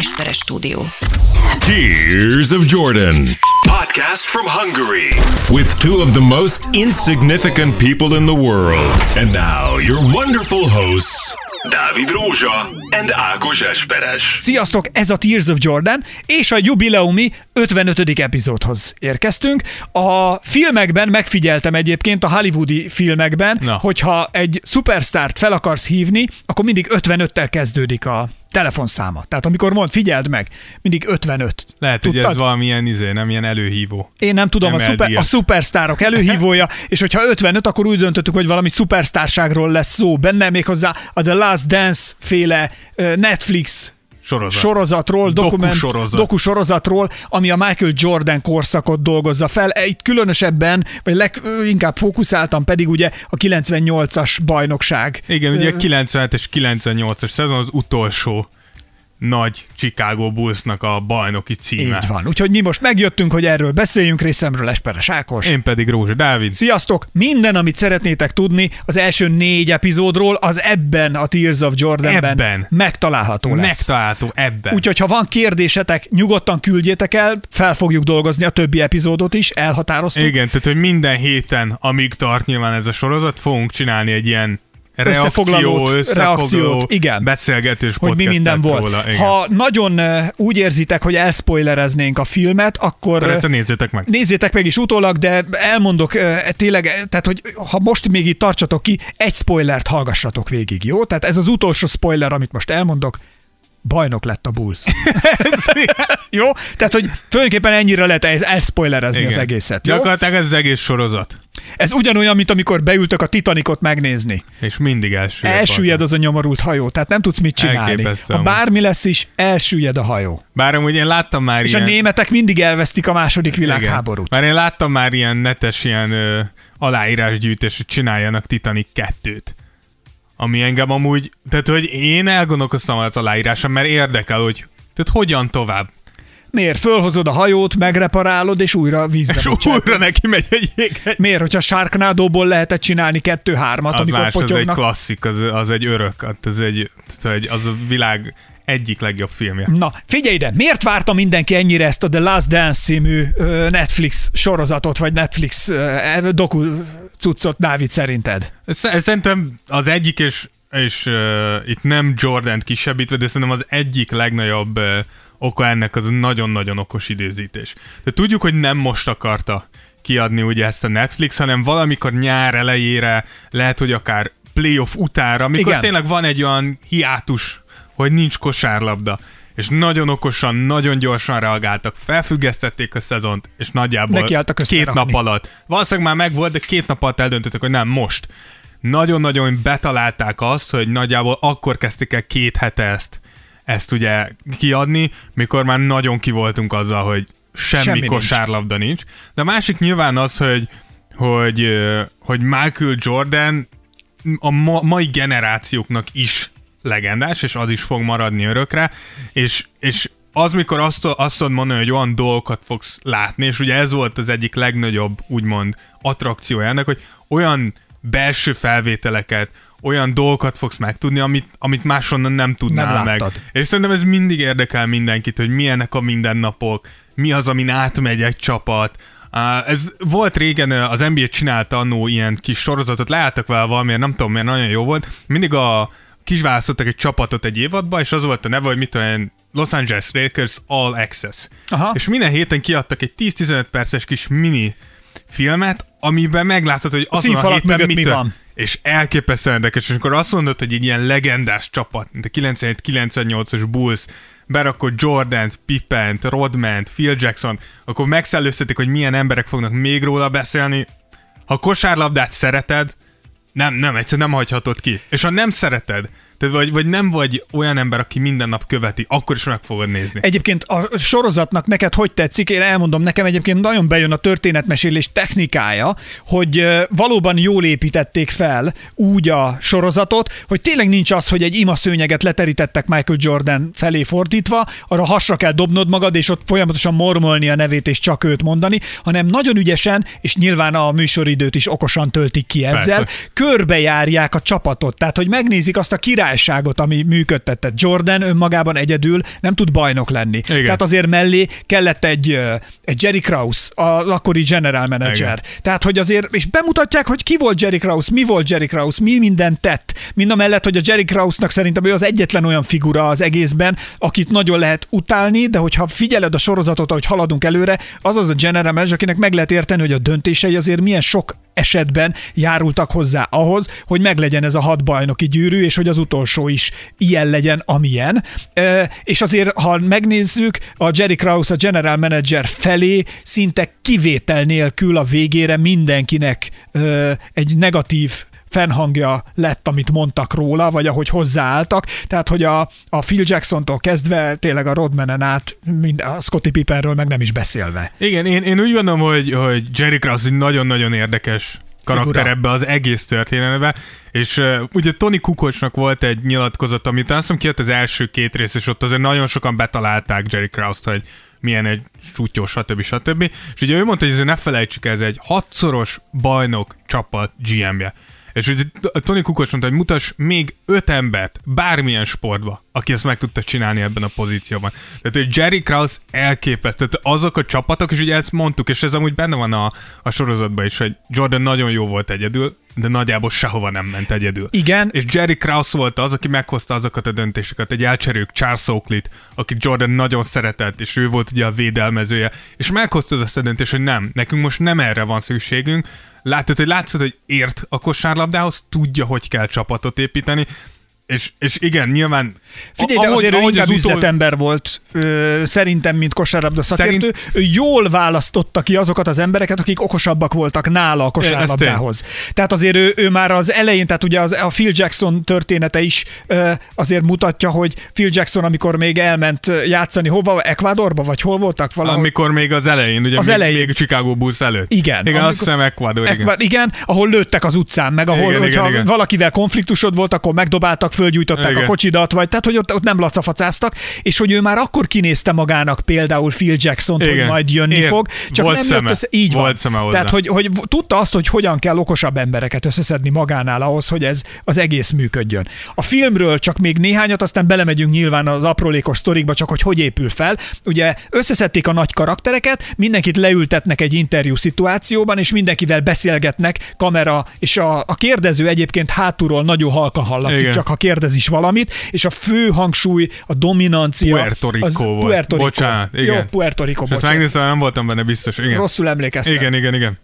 Esperes stúdió. Tears of Jordan. Podcast from Hungary. With two of the most insignificant people in the world. And now, your wonderful hosts, Dávid Rózsa and Ákos Esperes. Sziasztok, ez a Tears of Jordan, és a jubileumi 55. epizódhoz érkeztünk. A filmekben megfigyeltem egyébként, a hollywoodi filmekben, Na. hogyha egy superstárt fel akarsz hívni, akkor mindig 55-tel kezdődik a telefonszáma. Tehát amikor mond, figyeld meg, mindig 55. Lehet, hogy ez Tudtad? valamilyen izé, nem ilyen előhívó. Én nem tudom, a, MLD-es. szuper, a szupersztárok előhívója, és hogyha 55, akkor úgy döntöttük, hogy valami szupersztárságról lesz szó. Benne még hozzá a The Last Dance féle Netflix Sorozat. sorozatról, dokument, Dokusorozat. dokusorozatról, ami a Michael Jordan korszakot dolgozza fel. E, Itt különösebben, vagy leginkább fókuszáltam pedig ugye a 98-as bajnokság. Igen, ugye a 97 és 98-as szezon az utolsó nagy Chicago Bullsnak a bajnoki címe. Így van. Úgyhogy mi most megjöttünk, hogy erről beszéljünk, részemről Esperes Ákos. Én pedig Rózsa Dávid. Sziasztok! Minden, amit szeretnétek tudni az első négy epizódról, az ebben a Tears of Jordanben Ebben. megtalálható lesz. Megtalálható ebben. Úgyhogy ha van kérdésetek, nyugodtan küldjétek el, fel fogjuk dolgozni a többi epizódot is, elhatároztuk. Igen, tehát hogy minden héten, amíg tart nyilván ez a sorozat, fogunk csinálni egy ilyen reakció, Összefoglalót, összefoglaló, reakciót, igen. beszélgetős hogy mi minden volt. Róla. Igen. Ha nagyon úgy érzitek, hogy elspoilereznénk a filmet, akkor ezt nézzétek meg. nézzétek meg is utólag, de elmondok tényleg, eh, tehát hogy ha most még itt tartsatok ki, egy spoilert hallgassatok végig, jó? Tehát ez az utolsó spoiler, amit most elmondok, bajnok lett a Bulls. jó? Tehát, hogy tulajdonképpen ennyire lehet el- elspoilerezni az egészet. Jó? Gyakorlatilag ez az egész sorozat. Ez ugyanolyan, mint amikor beültök a Titanicot megnézni. És mindig elsüllyed. Elsüllyed az a nyomorult hajó, tehát nem tudsz mit csinálni. Elképesztő Ha bármi lesz is, elsüllyed a hajó. Bár amúgy én láttam már És ilyen... a németek mindig elvesztik a második világháborút. Már én láttam már ilyen netes ilyen ö, aláírásgyűjtés, hogy csináljanak Titanic 2-t. Ami engem amúgy, tehát hogy én elgondolkoztam az aláíráson, mert érdekel, hogy tehát hogyan tovább. Miért? Fölhozod a hajót, megreparálod, és újra vízre És bocsátod. újra neki megy egy jéghely. Miért? Hogyha Sharknado-ból lehetett csinálni kettő-hármat, Az amikor más, az egy potyognak. klasszik, az, az egy örök, hát az egy, tehát egy, az a világ egyik legjobb filmje. Na, figyelj ide, miért várta mindenki ennyire ezt a The Last Dance című Netflix sorozatot, vagy Netflix ö, doku cuccot, Dávid, szerinted? Sz- Szerintem az egyik, és, és uh, itt nem Jordan kisebbítve, de szerintem az egyik legnagyobb uh, oka ennek az nagyon-nagyon okos időzítés. De tudjuk, hogy nem most akarta kiadni ugye ezt a Netflix, hanem valamikor nyár elejére, lehet, hogy akár playoff utára, amikor. Igen. tényleg van egy olyan hiátus, hogy nincs kosárlabda. És nagyon okosan, nagyon gyorsan reagáltak, felfüggesztették a szezont, és nagyjából két nap alatt. Valószínűleg már megvolt, de két nap alatt eldöntöttek, hogy nem most. Nagyon-nagyon betalálták azt, hogy nagyjából akkor kezdték el két hete ezt, ezt ugye kiadni, mikor már nagyon kivoltunk azzal, hogy semmi, Semmi semmi nincs. kosárlabda nincs. De a másik nyilván az, hogy, hogy, hogy Michael Jordan a ma, mai generációknak is legendás, és az is fog maradni örökre, és, és az, mikor azt, azt tudod mondani, hogy olyan dolgokat fogsz látni, és ugye ez volt az egyik legnagyobb, úgymond, attrakciója ennek, hogy olyan belső felvételeket, olyan dolgokat fogsz megtudni, amit, amit máshonnan nem tudnál Nem meg. láttad. És szerintem ez mindig érdekel mindenkit, hogy milyenek a mindennapok, mi az, amin átmegy egy csapat. Uh, ez volt régen, az NBA csinálta annó ilyen kis sorozatot, leálltak vele valamiért, nem tudom miért, nagyon jó volt. Mindig a kisválasztottak egy csapatot egy évadba, és az volt a neve, hogy mit én, Los Angeles Lakers All Access. Aha. És minden héten kiadtak egy 10-15 perces kis mini filmet, amiben meglátszod, hogy azon a színfalak héten mi van. És elképesztően érdekes, és amikor azt mondod, hogy egy ilyen legendás csapat, mint a 97-98-as Bulls, berakott Jordant, Pippent, Rodmant, Phil Jackson, akkor megszellőztetik, hogy milyen emberek fognak még róla beszélni. Ha kosárlabdát szereted, nem, nem, egyszerűen nem hagyhatod ki. És ha nem szereted, tehát vagy, vagy nem vagy olyan ember, aki minden nap követi, akkor is meg fogod nézni. Egyébként a sorozatnak neked hogy tetszik? Én elmondom, nekem egyébként nagyon bejön a történetmesélés technikája, hogy valóban jól építették fel úgy a sorozatot, hogy tényleg nincs az, hogy egy ima szőnyeget leterítettek Michael Jordan felé fordítva, arra hasra kell dobnod magad, és ott folyamatosan mormolni a nevét, és csak őt mondani, hanem nagyon ügyesen, és nyilván a műsoridőt is okosan töltik ki ezzel, Persze. körbejárják a csapatot. Tehát, hogy megnézik azt a király királyságot, ami működtetett. Jordan önmagában egyedül nem tud bajnok lenni. Igen. Tehát azért mellé kellett egy, egy Jerry Krause, az akkori general manager. Igen. Tehát, hogy azért, és bemutatják, hogy ki volt Jerry Krause, mi volt Jerry Krause, mi mindent tett. Mind a mellett, hogy a Jerry Krause-nak szerintem ő az egyetlen olyan figura az egészben, akit nagyon lehet utálni, de hogyha figyeled a sorozatot, ahogy haladunk előre, az az a general manager, akinek meg lehet érteni, hogy a döntései azért milyen sok esetben járultak hozzá ahhoz, hogy meglegyen ez a hat bajnoki gyűrű, és hogy az utolsó is ilyen legyen, amilyen. Ö, És azért, ha megnézzük, a Jerry Krause, a general manager felé szinte kivétel nélkül a végére mindenkinek ö, egy negatív fennhangja lett, amit mondtak róla, vagy ahogy hozzáálltak. Tehát, hogy a, a Phil Jackson-tól kezdve tényleg a Rodmanen át, mind, a Scotty Pippenről meg nem is beszélve. Igen, én, én úgy gondolom, hogy, hogy Jerry Krause nagyon-nagyon érdekes karakter Figura. ebbe az egész történetbe, és uh, ugye Tony Kukocsnak volt egy nyilatkozat, amit azt hiszem kijött az első két rész, és ott azért nagyon sokan betalálták Jerry Krause-t, hogy milyen egy sútyó, stb. stb. És ugye ő mondta, hogy ezért ne felejtsük, el, ez egy hatszoros bajnok csapat GM-je. És ugye Tony Kukocs mondta, hogy mutass még öt embert bármilyen sportba, aki ezt meg tudta csinálni ebben a pozícióban. Tehát hogy Jerry Krause elképesztő. Tehát azok a csapatok, és ugye ezt mondtuk, és ez amúgy benne van a, a sorozatban is, hogy Jordan nagyon jó volt egyedül, de nagyjából sehova nem ment egyedül. Igen. És Jerry Krause volt az, aki meghozta azokat a döntéseket. Egy elcserők Charles Oakley-t, akit Jordan nagyon szeretett, és ő volt ugye a védelmezője, és meghozta azt a döntést, hogy nem, nekünk most nem erre van szükségünk. Látod, hogy látszod, hogy ért a kosárlabdához, tudja, hogy kell csapatot építeni, és, és igen, nyilván... Figyelj, de ahogy- azért ő ahogy inkább az utol- üzletember volt, ö, szerintem, mint kosárlabda szakértő. Szerint- Ő jól választotta ki azokat az embereket, akik okosabbak voltak nála a kosárlabdához. Tehát azért ő, ő már az elején, tehát ugye az, a Phil Jackson története is ö, azért mutatja, hogy Phil Jackson, amikor még elment játszani, hova? Ecuadorba, vagy hol voltak? Valahol? Amikor még az elején, ugye Az még, elején. még Chicago Bulls előtt. Igen, Igen, amikor- azt hiszem Ecuador, igen. Ekvá- igen, ahol lőttek az utcán, meg ahol, Igen, hogyha igen, igen. valakivel konfliktusod volt, akkor megdobáltak, fölgyújtották Igen. a kocsidat, vagy tehát, hogy ott, ott nem lacafacáztak, és hogy ő már akkor kinézte magának például Phil jackson hogy Igen. majd jönni Ért. fog, csak Volt nem szeme. jött össze. Így Volt van. szeme hozzá. Tehát, hogy, hogy tudta azt, hogy hogyan kell okosabb embereket összeszedni magánál ahhoz, hogy ez az egész működjön. A filmről csak még néhányat, aztán belemegyünk nyilván az aprólékos sztorikba, csak hogy hogy épül fel. Ugye összeszedték a nagy karaktereket, mindenkit leültetnek egy interjú szituációban, és mindenkivel beszélgetnek, kamera, és a, a kérdező egyébként hátulról nagyon halkan hallatszik, Igen. csak ha kérdez is valamit, és a fő hangsúly, a dominancia... Puerto Rico az volt. Puerto Rico. Bocsánat, Jó, igen. Puerto Rico, bocsánat. megnéztem, nem voltam benne biztos. Igen, Rosszul emlékeztem. igen, igen. igen.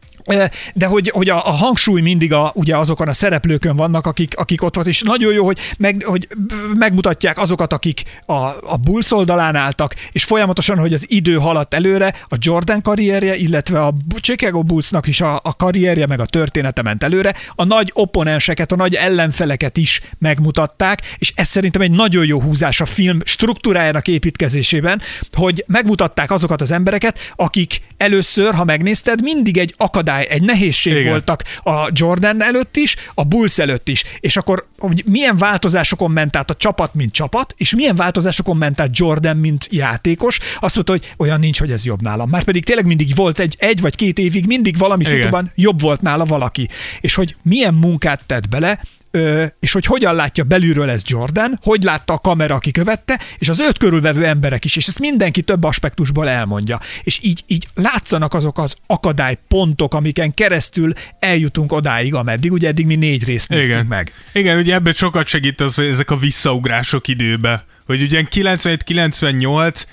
De hogy, hogy a, a hangsúly mindig a, ugye azokon a szereplőkön vannak, akik, akik ott volt, és nagyon jó, hogy, meg, hogy megmutatják azokat, akik a, a Bulls oldalán álltak, és folyamatosan, hogy az idő haladt előre, a Jordan karrierje, illetve a Chicago Bullsnak is a, a karrierje, meg a története ment előre, a nagy opponenseket, a nagy ellenfeleket is megmutatták, és ez szerintem egy nagyon jó húzás a film struktúrájának építkezésében, hogy megmutatták azokat az embereket, akik először, ha megnézted, mindig egy akadály, egy nehézség Igen. voltak a Jordan előtt is, a Bulls előtt is. És akkor hogy milyen változásokon ment át a csapat, mint csapat, és milyen változásokon ment át Jordan, mint játékos, azt mondta, hogy olyan nincs, hogy ez jobb nálam. Már pedig tényleg mindig volt egy, egy vagy két évig, mindig valami szituban jobb volt nála valaki. És hogy milyen munkát tett bele, Ö, és hogy hogyan látja belülről ez Jordan, hogy látta a kamera, aki követte, és az őt körülvevő emberek is, és ezt mindenki több aspektusból elmondja. És így, így látszanak azok az akadálypontok, amiken keresztül eljutunk odáig, ameddig, ugye eddig mi négy részt néztünk Igen. meg. Igen, ugye ebben sokat segít az, hogy ezek a visszaugrások időbe. Hogy ugye 97-98,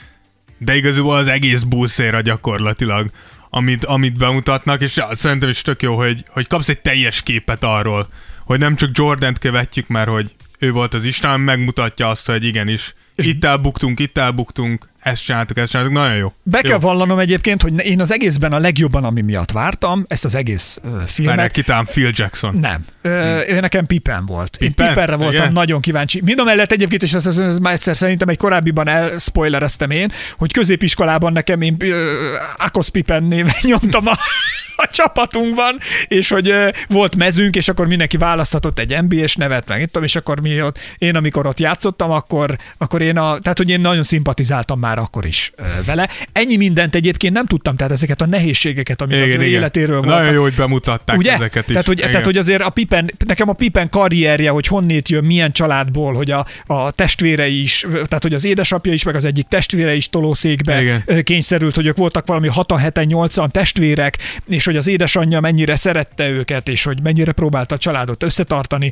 de igazából az egész buszéra gyakorlatilag, amit, amit bemutatnak, és ja, szerintem is tök jó, hogy, hogy kapsz egy teljes képet arról, hogy nem csak Jordant követjük, mert hogy ő volt az Isten, megmutatja azt, hogy igenis, és itt elbuktunk, itt elbuktunk, ezt csináltuk, ezt csináltuk, nagyon jó. Be jó. kell vallanom egyébként, hogy én az egészben a legjobban, ami miatt vártam, ezt az egész ö, filmet. Mert kitám Phil Jackson. Nem. Ö, ő nekem Pippen volt. Én Pippen? Pippenre voltam Igen? nagyon kíváncsi. Mind a mellett egyébként, és ezt, ezt, ezt már egyszer szerintem egy korábbiban elspoilereztem én, hogy középiskolában nekem én ö, Akos Pippen néven nyomtam a a csapatunkban, és hogy volt mezünk, és akkor mindenki választhatott egy NBA-s nevet, meg itt és akkor mi ott, én amikor ott játszottam, akkor, akkor én a, tehát hogy én nagyon szimpatizáltam már akkor is vele. Ennyi mindent egyébként nem tudtam, tehát ezeket a nehézségeket, amik az ő életéről voltak. Nagyon jó, hogy bemutatták Ugye? ezeket is. Tehát hogy, Igen. tehát, hogy azért a Pippen, nekem a Pippen karrierje, hogy honnét jön, milyen családból, hogy a, a testvérei is, tehát hogy az édesapja is, meg az egyik testvére is tolószékbe Igen. kényszerült, hogy ők voltak valami 6 7 8 testvérek, és hogy az édesanyja mennyire szerette őket, és hogy mennyire próbálta a családot összetartani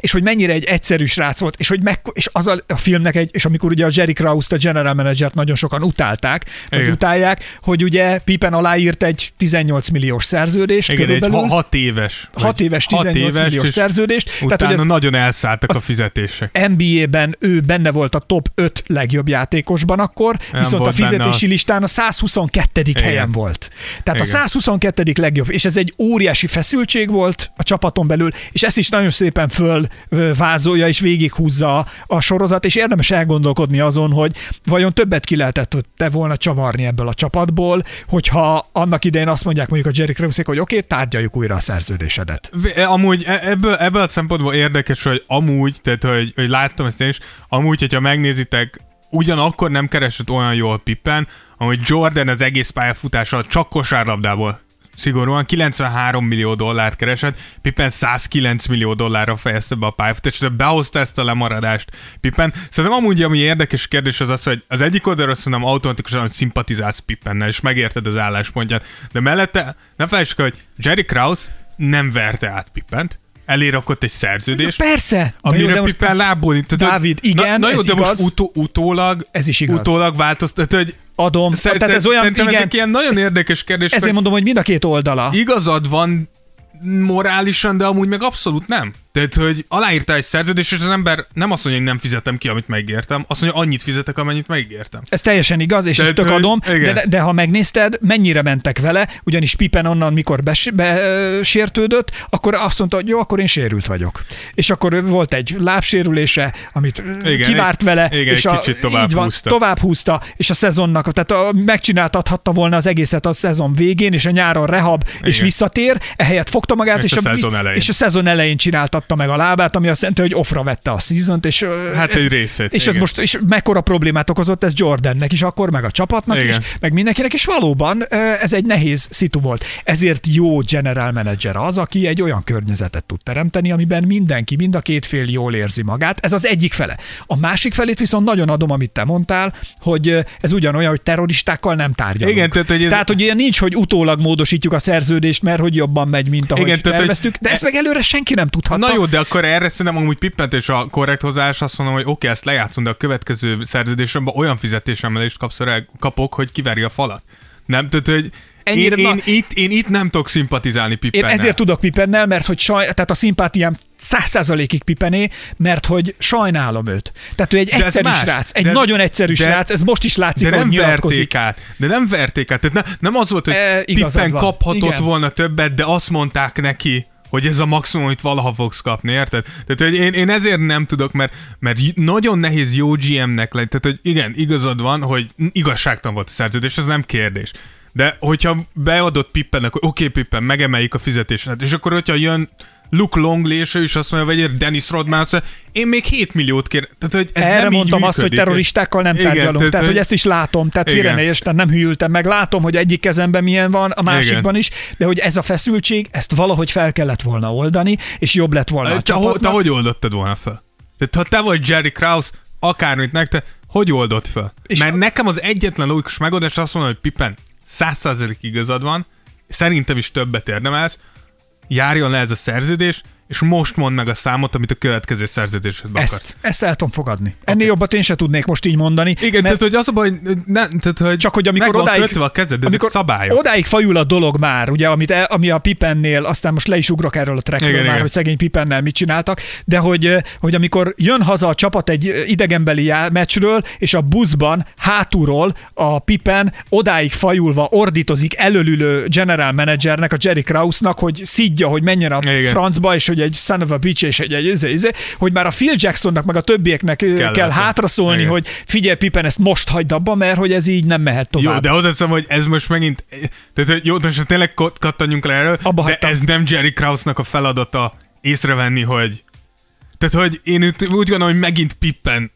és hogy mennyire egy egyszerű srác volt, és hogy meg, és az a, a filmnek egy, és amikor ugye a Jerry Krause-t, a general managert nagyon sokan utálták, vagy utálják, hogy ugye Pippen aláírt egy 18 milliós szerződést Igen, egy körülbelül. ha- hat éves. 6 vagy éves, hat 18 milliós és szerződést. Tehát, Utána hogy ez nagyon elszálltak a fizetések. NBA-ben ő benne volt a top 5 legjobb játékosban akkor, Nem viszont a fizetési a- listán a 122. Igen. helyen volt. Tehát Igen. a 122. legjobb, és ez egy óriási feszültség volt a csapaton belül, és ezt is nagyon szépen fölvázolja és végighúzza a sorozat, és érdemes elgondolkodni azon, hogy vajon többet ki lehetett te volna csavarni ebből a csapatból, hogyha annak idején azt mondják mondjuk a Jerry krause hogy oké, okay, tárgyaljuk újra a szerződésedet. Amúgy e- ebből, ebből a szempontból érdekes, hogy amúgy, tehát hogy, hogy láttam ezt én is, amúgy, hogyha megnézitek, ugyanakkor nem keresett olyan jól Pippen, ahogy Jordan az egész pályafutással csak kosárlabdából szigorúan 93 millió dollárt keresett, Pippen 109 millió dollárra fejezte be a pályafutást, és behozta ezt a lemaradást Pippen. Szerintem amúgy, ami érdekes kérdés az az, hogy az egyik oldalról szerintem automatikusan szimpatizálsz Pippennel, és megérted az álláspontját, de mellette ne felejtsük el, hogy Jerry Krause nem verte át Pippent, elérakott egy szerződést, Persze! Na jó, Amire most- Pippen lából hogy- Dávid, igen, na, na jó, ez de igaz. most utó, utólag, Ez is igaz. utólag változtat, hogy Adom. Szer- Tehát ez olyan, igen, ezek ilyen nagyon érdekes kérdések. ezért mondom, hogy mind a két oldala. igazad van morálisan, de amúgy meg abszolút nem. Tehát, hogy aláírtál egy szerződést, és az ember nem azt mondja, hogy nem fizetem ki, amit megértem, azt mondja, annyit fizetek, amennyit megértem. Ez teljesen igaz, és Tehát, ezt tök hogy- adom, igen. de, de ha megnézted, mennyire mentek vele, ugyanis Pippen onnan, mikor besértődött, akkor azt mondta, hogy jó, akkor én sérült vagyok. És akkor volt egy lábsérülése, amit igen, kivárt egy- vele, igen, és egy a, kicsit tovább így van, húzta. tovább húzta, és a szezonnak, tehát a, megcsináltathatta volna az egészet a szezon végén, és a nyáron rehab, és Igen. visszatér, ehelyett fogta magát, És és, a elején. és a szezon elején csináltatta meg a lábát, ami azt jelenti, hogy offra vette a szezont, és Hát ez- egy részét, És ez igen. most és mekkora problémát okozott ez Jordannek is akkor, meg a csapatnak Igen. is, meg mindenkinek, és valóban ez egy nehéz szitu volt. Ezért jó general manager az, aki egy olyan környezetet tud teremteni, amiben mindenki, mind a két fél jól érzi magát. Ez az egyik fele. A másik felét viszont nagyon adom, amit te mondtál, hogy ez ugyanolyan, hogy terroristákkal nem tárgyalunk. Igen, tehát, hogy ez- tehát, hogy ilyen nincs, hogy utólag módosítjuk a szerződést, mert hogy jobban megy, mint ahogy Igen, tehát, terveztük, de ezt meg előre senki nem tudhatta. Na jó, de akkor erre szerintem amúgy Pippent és a korrekt hozás azt mondom, hogy oké, ezt lejátszom, de a következő szerződésemben olyan fizetésemelést kapsz, kapok, hogy kiverje a falat. Nem, tehát, hogy Ennyire- én, na- én, itt, én itt nem tudok szimpatizálni Én Pippennel. ezért tudok Pippennel, mert hogy saj, tehát a szimpátiám száz százalékig Pipené, mert hogy sajnálom őt. Tehát ő egy De egyszerű más. srác, egy De- nagyon egyszerű de- srác, ez most is látszik, De nem verték át. De nem verték át. Tehát ne, nem az volt, hogy E, Pippen kaphatott Igen. volna többet, de azt mondták neki, hogy ez a maximum, amit valaha fogsz kapni, érted? Tehát hogy én, én ezért nem tudok, mert, mert nagyon nehéz jó GM-nek lenni. Tehát, hogy igen, igazad van, hogy igazságtalan volt a szerződés, ez nem kérdés. De hogyha beadott Pippennek, hogy oké, okay, Pippen, megemeljük a fizetését, és akkor, hogyha jön Luke Longley, és ő is azt mondja, vegyél Dennis Rodman, azt mondja, én még 7 milliót kér. Tehát, hogy ez Erre nem mondtam így azt, hogy működik. terroristákkal nem Igen, tárgyalunk. tehát, Tehát, hogy hogy- ezt is látom. Tehát Igen. félre ne értsd, nem hűltem meg. Látom, hogy egyik kezemben milyen van, a másikban is, de hogy ez a feszültség, ezt valahogy fel kellett volna oldani, és jobb lett volna Te, ho- te hogy oldottad volna fel? Tehát ha te vagy Jerry Krause, akármit nektek, hogy oldott fel? És Mert a- nekem az egyetlen logikus megoldás azt mondom, hogy Pippen, 100% igazad van, szerintem is többet érdemelsz, járjon le ez a szerződés, és most mondd meg a számot, amit a következő szerződésedbe akarsz. Ezt, ezt el tudom fogadni. Ennél jobbat én se tudnék most így mondani. Igen, mert- tehát hogy az a baj, hogy ne, tehát, hogy Csak hogy amikor odáig, kötve a kezed, amikor szabályok. odáig fajul a dolog már, ugye, amit el, ami a Pipennél, aztán most le is ugrok erről a trackről Igen, már, igen. hogy szegény Pipennel mit csináltak, de hogy, hogy amikor jön haza a csapat egy idegenbeli já- meccsről, és a buszban hátulról a Pippen odáig fajulva ordítozik előlülő general managernek, a Jerry Krause-nak, hogy szidja, hogy menjen a Igen. francba, és hogy egy son of a bitch és egy, egy, egy, egy hogy már a Phil Jacksonnak meg a többieknek kell, kell hátraszólni, Igen. hogy figyelj Pippen, ezt most hagyd abba, mert hogy ez így nem mehet tovább. Jó, de hozzáteszem, hogy ez most megint, tehát hogy jó, most tényleg kattanjunk le erről, Abba de hagytam. ez nem Jerry Kraussnak a feladata észrevenni, hogy tehát, hogy én úgy gondolom, hogy megint Pippen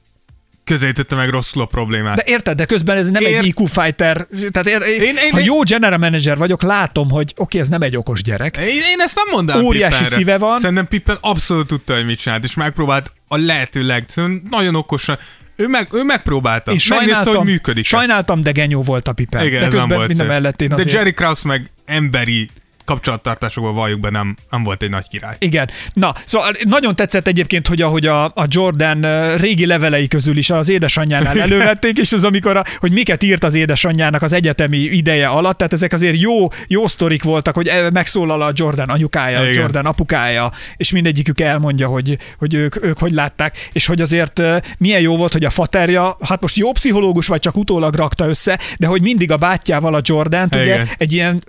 közelítette meg rosszul a problémát. De érted, de közben ez nem Ér- egy IQ fighter. Tehát ér, én, Én- ha én- jó general manager vagyok, látom, hogy oké, ez nem egy okos gyerek. Én, én ezt nem mondanám Óriási Pippenre. szíve van. Szerintem Pippen abszolút tudta, hogy mit csinált, és megpróbált a lehető leg... Nagyon okosan. Ő, meg, ő megpróbálta. Én Megnézte, hogy működik. sajnáltam, de genyó volt a Pippen. Igen, de közben volt minden szép. mellett én De azért... Jerry Krause meg emberi kapcsolattartásokban valljuk be, nem, nem volt egy nagy király. Igen. Na, szóval nagyon tetszett egyébként, hogy ahogy a, a Jordan régi levelei közül is az édesanyjánál elővették, és az amikor, a, hogy miket írt az édesanyjának az egyetemi ideje alatt, tehát ezek azért jó, jó sztorik voltak, hogy el- megszólal a Jordan anyukája, a Igen. Jordan apukája, és mindegyikük elmondja, hogy, hogy ők, ők hogy látták, és hogy azért milyen jó volt, hogy a faterja, hát most jó pszichológus, vagy csak utólag rakta össze, de hogy mindig a bátyjával a Jordan ugye egy ilyen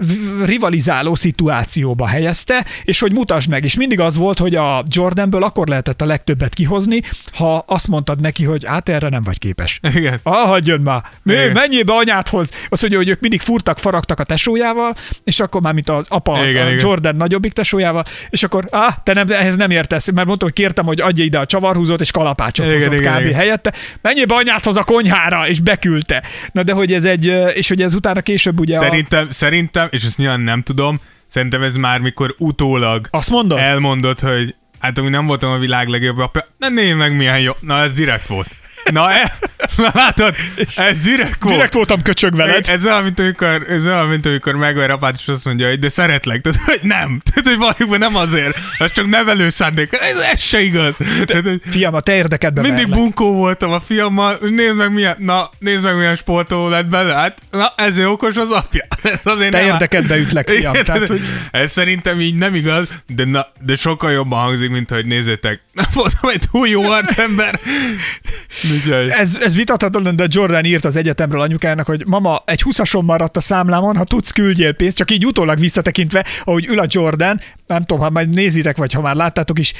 rivalizáló szituációba helyezte, és hogy mutasd meg. És mindig az volt, hogy a Jordanből akkor lehetett a legtöbbet kihozni, ha azt mondtad neki, hogy hát erre nem vagy képes. Igen. Ah, hagyjon már! Mi, Igen. menjél be anyádhoz! Azt mondja, hogy ők mindig furtak, faragtak a tesójával, és akkor már, mint az apa, Igen, a igen. Jordan nagyobbik tesójával, és akkor, ah, te nem, ehhez nem értesz, mert mondtam, hogy kértem, hogy adja ide a csavarhúzót, és kalapácsot Igen, hozott igen, kb. igen. helyette. Menjél be anyádhoz a konyhára, és beküldte. Na de hogy ez egy, és hogy ez utána később ugye a, Szerintem, szerintem, és ezt nyilván nem tudom, szerintem ez már mikor utólag azt mondod? elmondod, hogy hát amúgy nem voltam a világ legjobb apja, na nézd meg milyen jó. Na ez direkt volt. Na, e, na látod, ez direkt volt. Direkt voltam köcsög veled. Ez olyan, mint amikor, ez olyan, mint amikor megver apát, és azt mondja, hogy de szeretlek. Tehát, hogy nem. Tehát, hogy valójában nem azért. Ez csak nevelő szándék. Ez, ez se igaz. Tehát, hogy Fiam, a te érdekedben mindig verlek. bunkó voltam a fiammal, nézd meg milyen, na, nézd meg milyen sportoló lett belőle. Hát, na, ezért okos az apja. Ez azért Te nem érdekedbe ütlek, fiam. Igen, Tehát, hogy Ez szerintem így nem igaz, de, na, de sokkal jobban hangzik, mint hogy nézzétek. Nem voltam egy túl jó arcember. Ez, ez vitathatatlan, de Jordan írt az egyetemről anyukának, hogy mama, egy húszason maradt a számlámon, ha tudsz, küldjél pénzt, csak így utólag visszatekintve, ahogy ül a Jordan, nem tudom, ha majd nézitek, vagy ha már láttátok is,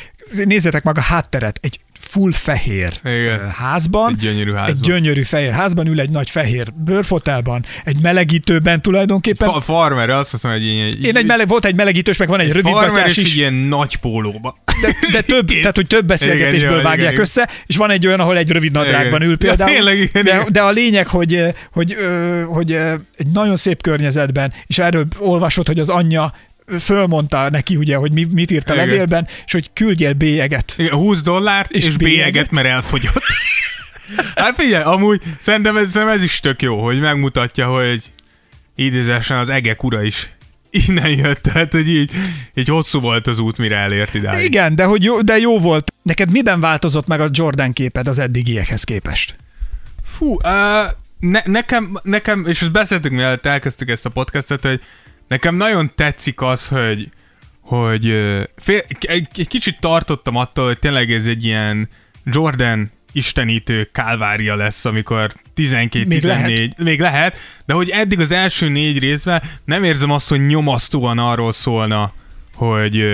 nézzétek meg a hátteret, egy full fehér Igen. házban, Egy gyönyörű házban. egy gyönyörű fehér házban ül egy nagy fehér bőrfotelban, egy melegítőben tulajdonképpen. Fa- farmer, azt hiszem, hogy ilyen... Én egy meleg, volt egy melegítős, meg van egy rövid farmer gatyás és is. egy ilyen nagy pólóba. de, de több, tehát hogy több beszélgetésből Igen, vágják igen, össze, és van egy olyan, ahol egy rövid nadrágban ül például. Ja, tényleg, igen, de, de a lényeg, hogy, hogy, hogy ö, egy nagyon szép környezetben, és erről olvasott, hogy az anyja fölmondta neki, ugye, hogy mi, mit írt a Igen. levélben, és hogy küldjél bélyeget. Igen, 20 dollárt És és, bélyeget? bélyeget, mert elfogyott. hát figyelj, amúgy szerintem ez, szerintem ez is tök jó, hogy megmutatja, hogy idézésen az egek ura is innen jött, tehát hogy így, így hosszú volt az út, mire elért idáig. Igen, de, hogy jó, de jó volt. Neked miben változott meg a Jordan képed az eddigiekhez képest? Fú, uh, ne, nekem, nekem, és ezt beszéltük, mielőtt elkezdtük ezt a podcastet, hogy nekem nagyon tetszik az, hogy, hogy fél, egy, egy kicsit tartottam attól, hogy tényleg ez egy ilyen Jordan istenítő kálvária lesz, amikor 12-14, Még lehet. még lehet, de hogy eddig az első négy részben nem érzem azt, hogy nyomasztóan arról szólna, hogy,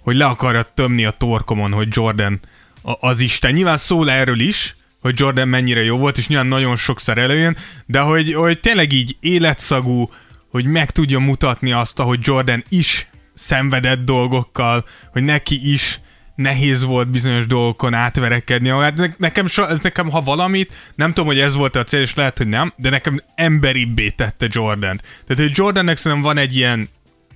hogy le akarja tömni a torkomon, hogy Jordan az Isten. Nyilván szól erről is, hogy Jordan mennyire jó volt, és nyilván nagyon sokszor előjön, de hogy, hogy tényleg így életszagú, hogy meg tudja mutatni azt, hogy Jordan is szenvedett dolgokkal, hogy neki is nehéz volt bizonyos dolgokon átverekedni. Ne- Nekem, nekem, ha valamit, nem tudom, hogy ez volt a cél, és lehet, hogy nem, de nekem emberibbé tette Jordan. Tehát, hogy Jordannek szerintem van egy ilyen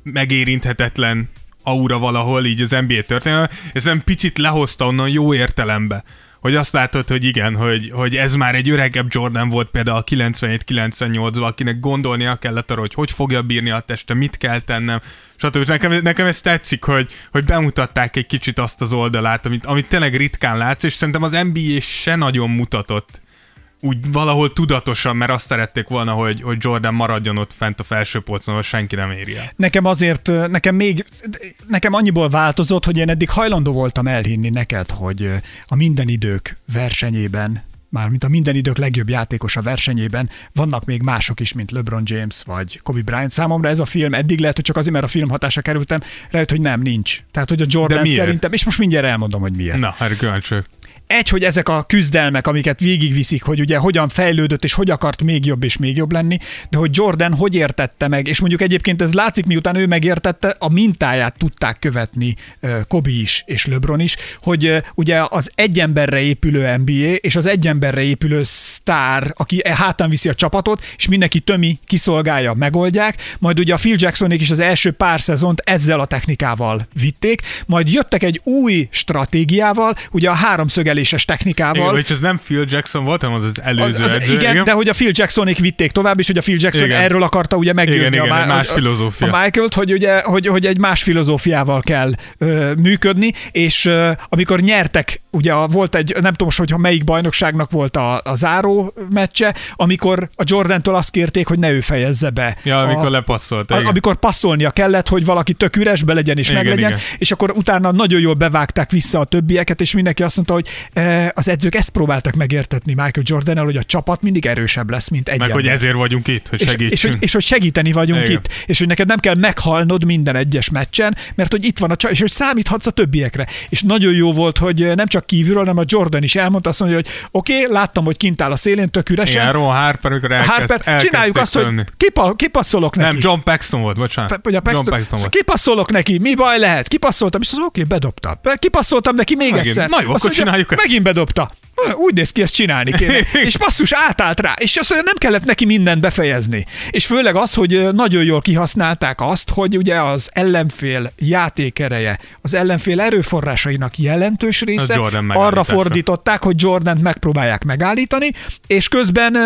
megérinthetetlen aura valahol így az NBA történelme, ez nem picit lehozta onnan jó értelembe. Hogy azt látod, hogy igen, hogy, hogy ez már egy öregebb Jordan volt például a 97-98-ban, akinek gondolnia kellett arra, hogy hogy fogja bírni a teste, mit kell tennem, stb. Nekem, nekem ez tetszik, hogy, hogy bemutatták egy kicsit azt az oldalát, amit, amit tényleg ritkán látsz, és szerintem az NBA se nagyon mutatott úgy valahol tudatosan, mert azt szerették volna, hogy, hogy Jordan maradjon ott fent a felső polcon, ahol senki nem éri el. Nekem azért, nekem még, nekem annyiból változott, hogy én eddig hajlandó voltam elhinni neked, hogy a minden idők versenyében mármint a minden idők legjobb játékos a versenyében, vannak még mások is, mint LeBron James vagy Kobe Bryant. Számomra ez a film eddig lehet, hogy csak azért, mert a film hatása kerültem, rájött, hogy nem, nincs. Tehát, hogy a Jordan szerintem, és most mindjárt elmondom, hogy miért. Na, kíváncsi egy, hogy ezek a küzdelmek, amiket végigviszik, hogy ugye hogyan fejlődött és hogy akart még jobb és még jobb lenni, de hogy Jordan hogy értette meg, és mondjuk egyébként ez látszik, miután ő megértette, a mintáját tudták követni Kobe is és LeBron is, hogy ugye az egy emberre épülő NBA és az egy emberre épülő sztár, aki e hátán viszi a csapatot, és mindenki tömi, kiszolgálja, megoldják, majd ugye a Phil Jacksonék is az első pár szezont ezzel a technikával vitték, majd jöttek egy új stratégiával, ugye a háromszög eléses technikával. Igen, és ez nem Phil Jackson volt, hanem az az előző az, az, edző. Igen, igen, de hogy a Phil Jacksonék vitték tovább, és hogy a Phil Jackson igen. erről akarta ugye meggyőzni igen, igen, a, más filozófia. a Michael-t, hogy, ugye, hogy, hogy egy más filozófiával kell ö, működni, és ö, amikor nyertek, ugye volt egy, nem tudom most, hogy melyik bajnokságnak volt a, a záró meccse, amikor a Jordan-től azt kérték, hogy ne ő fejezze be. Ja, amikor a, lepasszolt. A, amikor passzolnia kellett, hogy valaki tök üresbe legyen és igen, meglegyen, igen. és akkor utána nagyon jól bevágták vissza a többieket, és mindenki azt mondta, hogy az edzők ezt próbáltak megértetni Michael jordan hogy a csapat mindig erősebb lesz, mint egy Meg ember. hogy ezért vagyunk itt, hogy segítsünk. És, és, hogy, és hogy segíteni vagyunk Igen. itt, és hogy neked nem kell meghalnod minden egyes meccsen, mert hogy itt van a csapat, és hogy számíthatsz a többiekre. És nagyon jó volt, hogy nem csak kívülről, hanem a Jordan is elmondta azt mondja, hogy oké, okay, láttam, hogy kint áll a szélén, tök üresen. Igen, Ron Harper, amikor elkezd, Harper, csináljuk azt, hogy kipa, kipasszolok neki. Nem, John Paxson volt, bocsánat. Pe, Paxton, John Paxton volt. Kipasszolok neki, mi baj lehet? Kipasszoltam, és az oké, okay, bedobta. Kipasszoltam neki még Megint. egyszer. Na jó, akkor csináljuk ezt. Megint bedobta úgy néz ki, ezt csinálni kéne. és basszus átállt rá, és azt mondja, nem kellett neki mindent befejezni. És főleg az, hogy nagyon jól kihasználták azt, hogy ugye az ellenfél játékereje, az ellenfél erőforrásainak jelentős része arra fordították, hogy Jordan megpróbálják megállítani, és közben,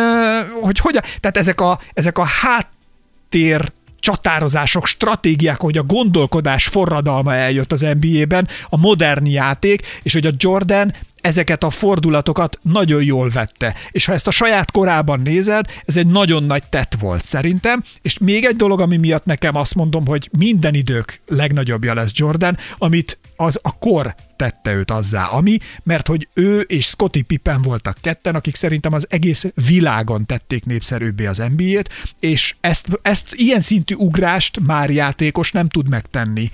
hogy hogyan, tehát ezek a, ezek a háttér csatározások, stratégiák, hogy a gondolkodás forradalma eljött az NBA-ben, a modern játék, és hogy a Jordan ezeket a fordulatokat nagyon jól vette. És ha ezt a saját korában nézed, ez egy nagyon nagy tett volt szerintem. És még egy dolog, ami miatt nekem azt mondom, hogy minden idők legnagyobbja lesz Jordan, amit az a kor tette őt azzá, ami, mert hogy ő és Scottie Pippen voltak ketten, akik szerintem az egész világon tették népszerűbbé az NBA-t, és ezt, ezt ilyen szintű ugrást már játékos nem tud megtenni,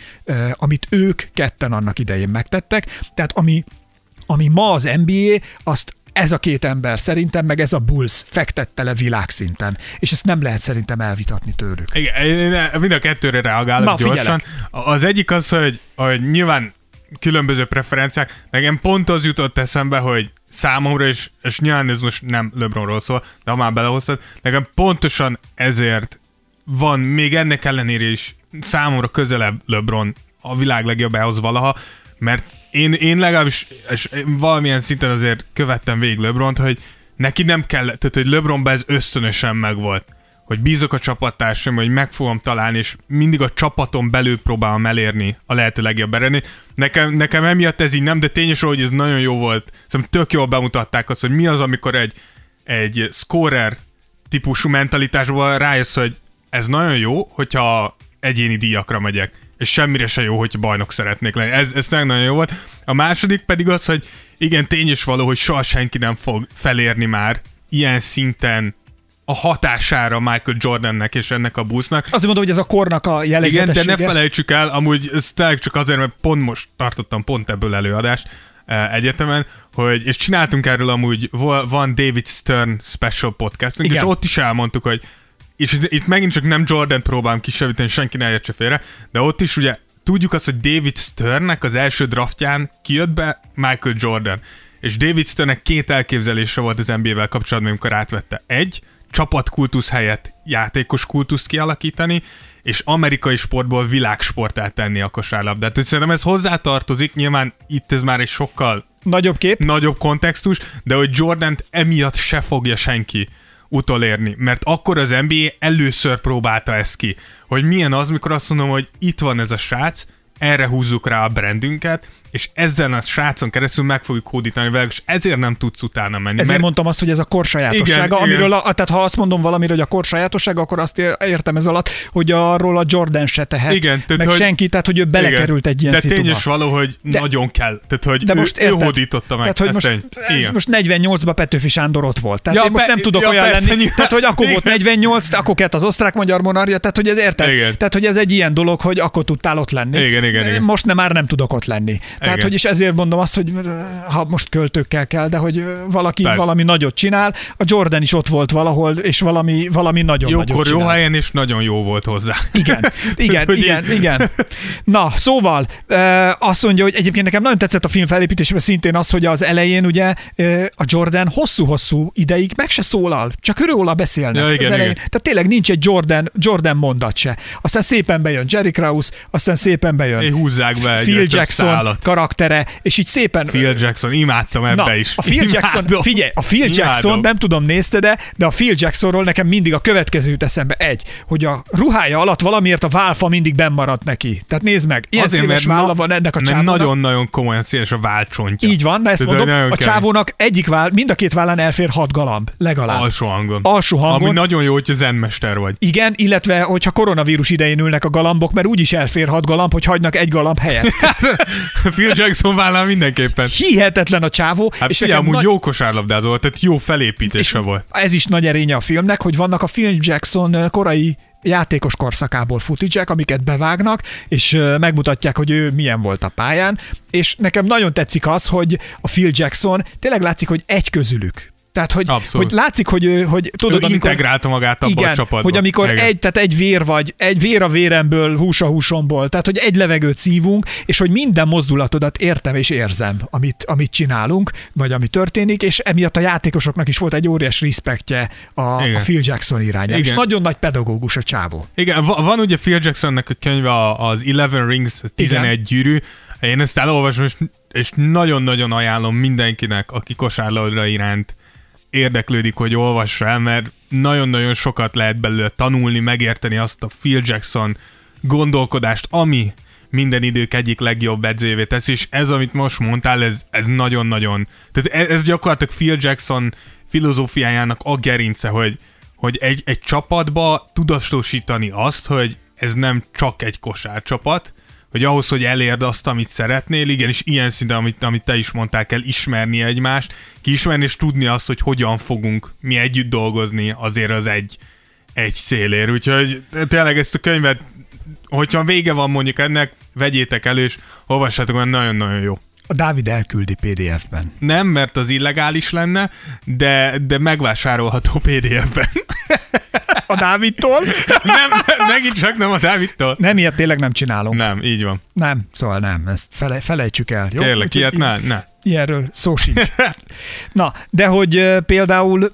amit ők ketten annak idején megtettek. Tehát ami ami ma az NBA, azt ez a két ember szerintem, meg ez a Bulls fektette le világszinten. És ezt nem lehet szerintem elvitatni tőlük. Igen, én mind a kettőre reagálok Na, gyorsan. Figyelek. Az egyik az, hogy, hogy nyilván különböző preferenciák, nekem pont az jutott eszembe, hogy számomra, és, és nyilván ez most nem LeBronról szól, de ha már belehoztad, nekem pontosan ezért van még ennek ellenére is számomra közelebb LeBron a világ legjobbához valaha, mert én, én legalábbis és valamilyen szinten azért követtem végig LeBront, hogy neki nem kell, tehát hogy LeBronban ez ösztönösen megvolt hogy bízok a csapattársaim, hogy meg fogom találni, és mindig a csapaton belül próbálom elérni a lehető legjobb eredményt. Nekem, nekem emiatt ez így nem, de tényes, hogy ez nagyon jó volt. Szóval tök jól bemutatták azt, hogy mi az, amikor egy, egy scorer típusú mentalitásból rájössz, hogy ez nagyon jó, hogyha egyéni díjakra megyek és semmire se jó, hogy bajnok szeretnék lenni. Ez, ez nagyon jó volt. A második pedig az, hogy igen, tény is való, hogy soha senki nem fog felérni már ilyen szinten a hatására Michael Jordannek és ennek a busznak. Azt mondom, hogy ez a kornak a jellegzetessége. Igen, de ne felejtsük el, amúgy ez csak azért, mert pont most tartottam pont ebből előadást eh, egyetemen, hogy, és csináltunk erről amúgy, van David Stern special podcastunk, Igen. és ott is elmondtuk, hogy és itt megint csak nem Jordan próbálom kisebíteni, senki ne értse félre, de ott is ugye tudjuk azt, hogy David Sternnek az első draftján kijött be Michael Jordan. És David Sternnek két elképzelése volt az NBA-vel kapcsolatban, amikor átvette. Egy, csapatkultusz helyett játékos kultuszt kialakítani, és amerikai sportból világsportát tenni a kosárlabdát. Szerintem ez hozzátartozik, nyilván itt ez már egy sokkal nagyobb kép, nagyobb kontextus, de hogy Jordan emiatt se fogja senki utolérni, mert akkor az NBA először próbálta ezt ki, hogy milyen az, mikor azt mondom, hogy itt van ez a srác, erre húzzuk rá a brandünket, és ezzel a srácon keresztül meg fogjuk hódítani velük, és ezért nem tudsz utána menni. Ezért mondtam azt, hogy ez a kor sajátossága, Igen, amiről, igen. a, tehát ha azt mondom valamiről, hogy a kor sajátossága, akkor azt ér- értem ez alatt, hogy arról a Jordan se tehet, Igen, tehát, meg hogy- senki, tehát hogy ő belekerült Igen. egy ilyen De szituba. tény is való, hogy De- nagyon kell. Tehát, hogy De ő, most ő érted? hódította meg. Tehát, hogy most, ez Igen. most 48-ban Petőfi Sándor ott volt. Tehát Ja, én most nem tudok ja, olyan persze, lenni. nyilván. Tehát, hogy akkor volt Igen. 48, akkor kellett az osztrák-magyar monarchia, tehát, hogy ez érted? Tehát, hogy ez egy ilyen dolog, hogy akkor tudtál ott lenni. Igen, igen, igen. Most nem, már nem tudok ott lenni. Tehát, hogy és ezért mondom azt, hogy ha most költőkkel kell, de hogy valaki Persze. valami nagyot csinál, a Jordan is ott volt valahol, és valami, valami nagyon nagyot Jókor jó csinált. helyen, és nagyon jó volt hozzá. Igen, igen, igen, így- igen. Na, szóval ö, azt mondja, hogy egyébként nekem nagyon tetszett a film felépítésében szintén az, hogy az elején ugye a Jordan hosszú-hosszú ideig meg se szólal, csak róla beszélnek. Ja, igen, az elején. igen. Tehát tényleg nincs egy Jordan, Jordan mondat se. Aztán szépen bejön Jerry Krause, aztán szépen bejön Én húzzák be Phil Jackson. Karaktere, és így szépen Phil Jackson, imádtam ebbe Na, is. a Phil Jackson, Imádom. figyelj, a Phil Imádom. Jackson, nem tudom, nézted de de a Phil Jacksonról nekem mindig a következő jut eszembe. Egy, hogy a ruhája alatt valamiért a válfa mindig benn maradt neki. Tehát nézd meg, ilyen Azért, széles válla van ennek a csávónak. nagyon-nagyon komolyan széles a válcsontja. Így van, na ezt Tehát, mondom, a csávónak egyik váll, mind a két vállán elfér hat galamb, legalább. Alsó hangon. Alsó hangon. Ami nagyon jó, hogyha zenmester vagy. Igen, illetve hogyha koronavírus idején ülnek a galambok, mert úgyis elfér hat galamb, hogy hagynak egy galamb helyet. Phil Jackson vállán mindenképpen. Hihetetlen a csávó. Hát és nekem amúgy nagy- jó kosárlabdázó volt, tehát jó felépítése volt. ez is nagy erénye a filmnek, hogy vannak a Phil Jackson korai játékos korszakából footage amiket bevágnak, és megmutatják, hogy ő milyen volt a pályán, és nekem nagyon tetszik az, hogy a Phil Jackson tényleg látszik, hogy egy közülük. Tehát, hogy, Abszolút. hogy látszik, hogy, hogy tudod, Ő integrálta magát abba igen, a csapatba. hogy amikor Igen. egy, tehát egy vér vagy, egy vér a véremből, hús a húsomból, tehát hogy egy levegőt szívunk, és hogy minden mozdulatodat értem és érzem, amit, amit csinálunk, vagy ami történik, és emiatt a játékosoknak is volt egy óriás respektje a, a Igen. Phil Jackson irányába. És Igen. nagyon nagy pedagógus a csávó. Igen, va- van ugye Phil Jacksonnak a könyve az Eleven Rings, a 11 gyűrű. Én ezt elolvasom, és, és nagyon-nagyon ajánlom mindenkinek, aki kosárlabda iránt érdeklődik, hogy olvassa el, mert nagyon-nagyon sokat lehet belőle tanulni, megérteni azt a Phil Jackson gondolkodást, ami minden idők egyik legjobb edzőjévé tesz, és ez, amit most mondtál, ez, ez nagyon-nagyon, tehát ez, ez gyakorlatilag Phil Jackson filozófiájának a gerince, hogy, hogy egy, egy csapatba tudatosítani azt, hogy ez nem csak egy kosárcsapat, hogy ahhoz, hogy elérd azt, amit szeretnél, igenis ilyen szinten, amit, amit te is mondtál, kell ismerni egymást, kiismerni és tudni azt, hogy hogyan fogunk mi együtt dolgozni azért az egy, egy célért. Úgyhogy tényleg ezt a könyvet, hogyha vége van mondjuk ennek, vegyétek elő, és olvassátok, mert nagyon-nagyon jó. A Dávid elküldi PDF-ben. Nem, mert az illegális lenne, de, de megvásárolható PDF-ben. A Dávidtól? nem, megint csak nem a Dávidtól. Nem, ilyet tényleg nem csinálunk. Nem, így van. Nem, szóval nem, ezt fele, felejtsük el. Jó? Úgyhogy ilyet ne, ne. Ilyenről szó sincs. Na, de hogy például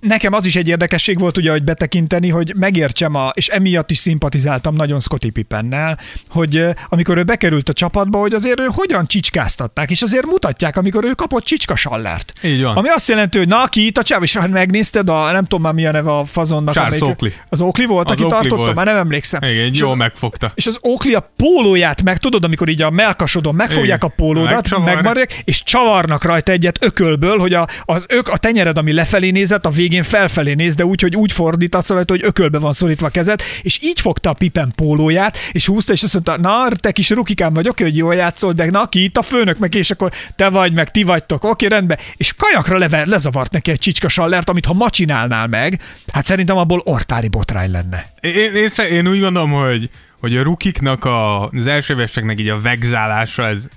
nekem az is egy érdekesség volt ugye, hogy betekinteni, hogy megértsem, a, és emiatt is szimpatizáltam nagyon Scotty Pippennel, hogy amikor ő bekerült a csapatba, hogy azért ő hogyan csicskáztatták, és azért mutatják, amikor ő kapott csicskasallert. Így van. Ami azt jelenti, hogy na, ki itt a csáv, és ha megnézted, a, nem tudom már mi a neve a fazonnak. Charles amelyik- Oakley. Az Oakley volt, Az aki Oakley tartotta, volt. már nem emlékszem. Igen, És jól az- megfogta. és az Oakley a pólóját meg, tudod, amikor így a melkasodon megfogják Igen. a pólódat, megmarják, és csavarnak rajta egyet ökölből, hogy a, az ök, a tenyered, ami lefelé nézett, a végén felfelé néz, de úgy, hogy úgy fordítasz rajta, hogy ökölbe van szorítva a kezed, és így fogta a Pippen pólóját, és húzta, és azt mondta, na, te kis rukikám vagy, oké, hogy jól játszol, de na, ki itt a főnök meg, és akkor te vagy, meg ti vagytok, oké, rendben. És kajakra leve, lezavart neki egy csicska sallert, amit ha ma csinálnál meg, hát szerintem abból ortári botrány lenne. Én, én, én úgy gondolom, hogy, hogy a rukiknak, a, az első így a vegzálása, ez,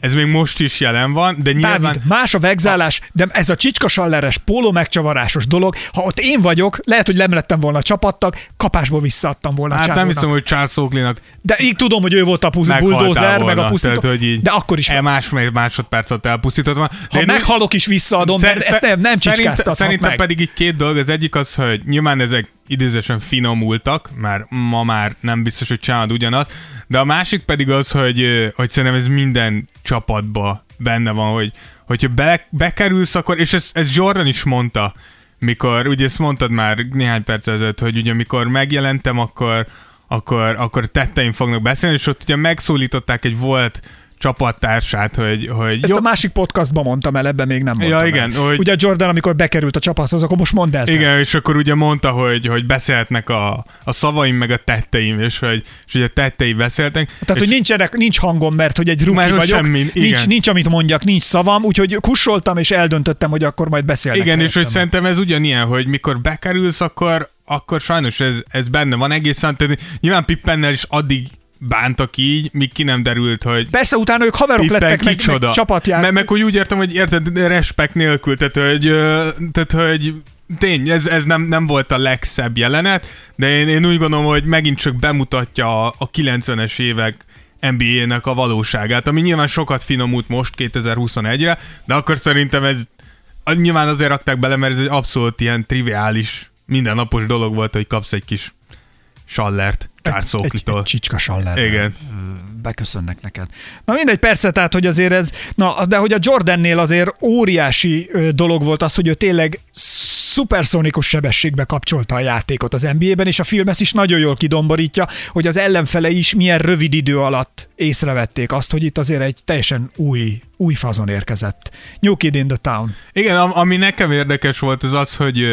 ez még most is jelen van, de nyilván... Dávid, más a vegzálás, de ez a csicskasalleres, póló megcsavarásos dolog, ha ott én vagyok, lehet, hogy nem lettem volna csapattag, kapásból visszaadtam volna a Hát nem csávónak. hiszem, hogy Charles Oakley-nak De így tudom, hogy ő volt a pusz- meghaltál bulldozer, volna, meg a pusztító, tehát, hogy így de akkor is, e más másodperc alatt elpusztított van. De ha meghalok is visszaadom, mert ezt nem, nem szerint, Szerintem meg. pedig így két dolog. Az egyik az, hogy nyilván ezek idézősen finomultak, már ma már nem biztos, hogy csinálod ugyanazt, de a másik pedig az, hogy, hogy szerintem ez minden csapatba benne van, hogy hogyha be, bekerülsz, akkor, és ez, ez Jordan is mondta, mikor, ugye ezt mondtad már néhány perc ezelőtt, hogy ugye mikor megjelentem, akkor, akkor, akkor tetteim fognak beszélni, és ott ugye megszólították egy volt csapattársát, hogy, hogy Ezt a másik podcastban mondtam el, ebben még nem mondtam Ja, el. igen, hogy- Ugye Jordan, amikor bekerült a csapathoz, akkor most mondd el. Igen, és akkor ugye mondta, hogy, hogy beszélhetnek a, a szavaim meg a tetteim, és hogy, és hogy a tettei beszéltek. Tehát, és hogy nincsenek, nincs hangom, mert hogy egy ruki vagyok, semmi, nincs, igen. nincs, amit mondjak, nincs szavam, úgyhogy kussoltam, és eldöntöttem, hogy akkor majd beszélnek. Igen, és hogy szerintem ez ugyanilyen, hogy mikor bekerülsz, akkor, akkor sajnos ez, ez benne van egészen. Tehát nyilván Pippennel is addig bántak így, míg ki nem derült, hogy Persze, utána ők haverok Pippen lettek, meg, kicsoda. meg csapatjár. Meg, meg hogy úgy értem, hogy érted, respekt nélkül, tehát hogy, tehát, hogy tény, ez, ez nem, nem volt a legszebb jelenet, de én, én úgy gondolom, hogy megint csak bemutatja a, a 90-es évek NBA-nek a valóságát, ami nyilván sokat finomult most 2021-re, de akkor szerintem ez nyilván azért rakták bele, mert ez egy abszolút ilyen triviális, mindennapos dolog volt, hogy kapsz egy kis sallert Charles egy, egy, egy csicska saller. Igen. beköszönnek neked. Na mindegy, persze, tehát, hogy azért ez, na, de hogy a Jordannél azért óriási dolog volt az, hogy ő tényleg szuperszonikus sebességbe kapcsolta a játékot az NBA-ben, és a film ezt is nagyon jól kidomborítja, hogy az ellenfele is milyen rövid idő alatt észrevették azt, hogy itt azért egy teljesen új, új fazon érkezett. New Kid in the Town. Igen, am- ami nekem érdekes volt, az az, hogy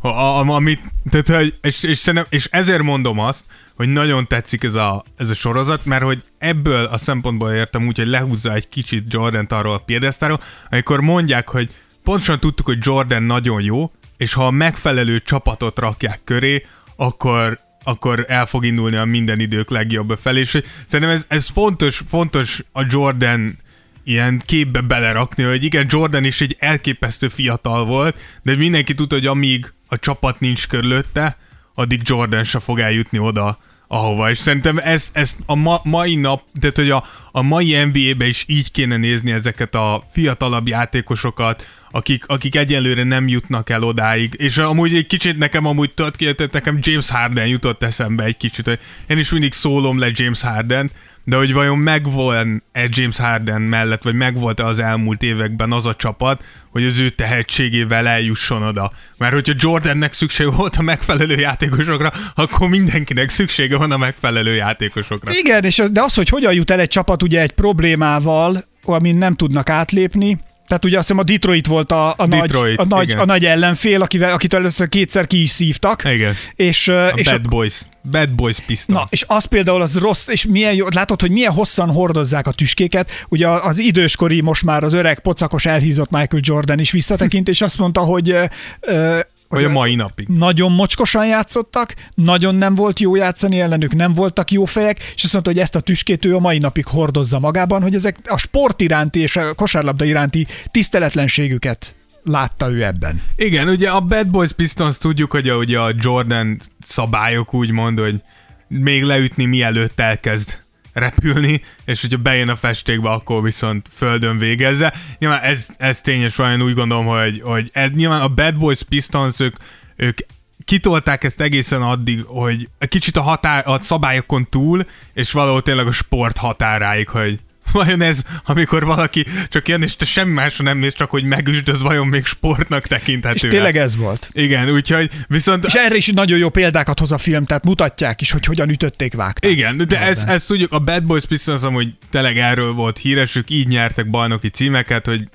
a, a, amit, tehát, hogy, és, és, szerintem, és ezért mondom azt, hogy nagyon tetszik ez a, ez a sorozat, mert hogy ebből a szempontból értem úgy, hogy lehúzza egy kicsit Jordan-t arról a piedesztáról, amikor mondják, hogy pontosan tudtuk, hogy Jordan nagyon jó, és ha a megfelelő csapatot rakják köré, akkor akkor el fog indulni a minden idők legjobb felé, és szerintem ez, ez fontos, fontos a Jordan ilyen képbe belerakni, hogy igen, Jordan is egy elképesztő fiatal volt, de mindenki tudta, hogy amíg a csapat nincs körülötte, addig Jordan se fog eljutni oda, ahova. És szerintem ez, ez a ma, mai nap, tehát hogy a, a mai NBA-be is így kéne nézni ezeket a fiatalabb játékosokat, akik, akik egyelőre nem jutnak el odáig. És amúgy egy kicsit nekem amúgy tudod ki, nekem James Harden jutott eszembe egy kicsit, hogy én is mindig szólom le James Harden, de hogy vajon megvan-e James Harden mellett, vagy megvolt-e az elmúlt években az a csapat, hogy az ő tehetségével eljusson oda. Mert hogyha Jordannek szükség volt a megfelelő játékosokra, akkor mindenkinek szüksége van a megfelelő játékosokra. Igen, és de az, hogy hogyan jut el egy csapat ugye egy problémával, amin nem tudnak átlépni, tehát ugye azt hiszem a Detroit volt a, a, nagy, Detroit, a, nagy, igen. a nagy ellenfél, akivel, akitől először kétszer ki is szívtak. Igen. És, A és Bad Boys. Bad Boys Pistons. Na, és az például az rossz, és milyen jó, látod, hogy milyen hosszan hordozzák a tüskéket. Ugye az időskori, most már az öreg, pocakos, elhízott Michael Jordan is visszatekint, és azt mondta, hogy ö, ö, Vagy a mai napig. nagyon mocskosan játszottak, nagyon nem volt jó játszani ellenük, nem voltak jó fejek, és azt mondta, hogy ezt a tüskét ő a mai napig hordozza magában, hogy ezek a sport iránti és a kosárlabda iránti tiszteletlenségüket látta ő ebben. Igen, ugye a Bad Boys Pistons tudjuk, hogy a, ugye a Jordan szabályok úgy mond, hogy még leütni mielőtt elkezd repülni, és hogyha bejön a festékbe, akkor viszont földön végezze. Nyilván ez, ez tényes van, úgy gondolom, hogy, hogy ez, nyilván a Bad Boys Pistons, ők, ők kitolták ezt egészen addig, hogy kicsit a, határ, a szabályokon túl, és valahol tényleg a sport határáig, hogy vajon ez, amikor valaki csak jön, és te semmi másra nem néz, csak hogy megüsd, az vajon még sportnak tekinthető. És tényleg ez volt. Igen, úgyhogy viszont... És erre is nagyon jó példákat hoz a film, tehát mutatják is, hogy hogyan ütötték, vágták. Igen, de ezt, ezt tudjuk, a Bad Boys Pistons amúgy tényleg erről volt híres, ők így nyertek bajnoki címeket, hogy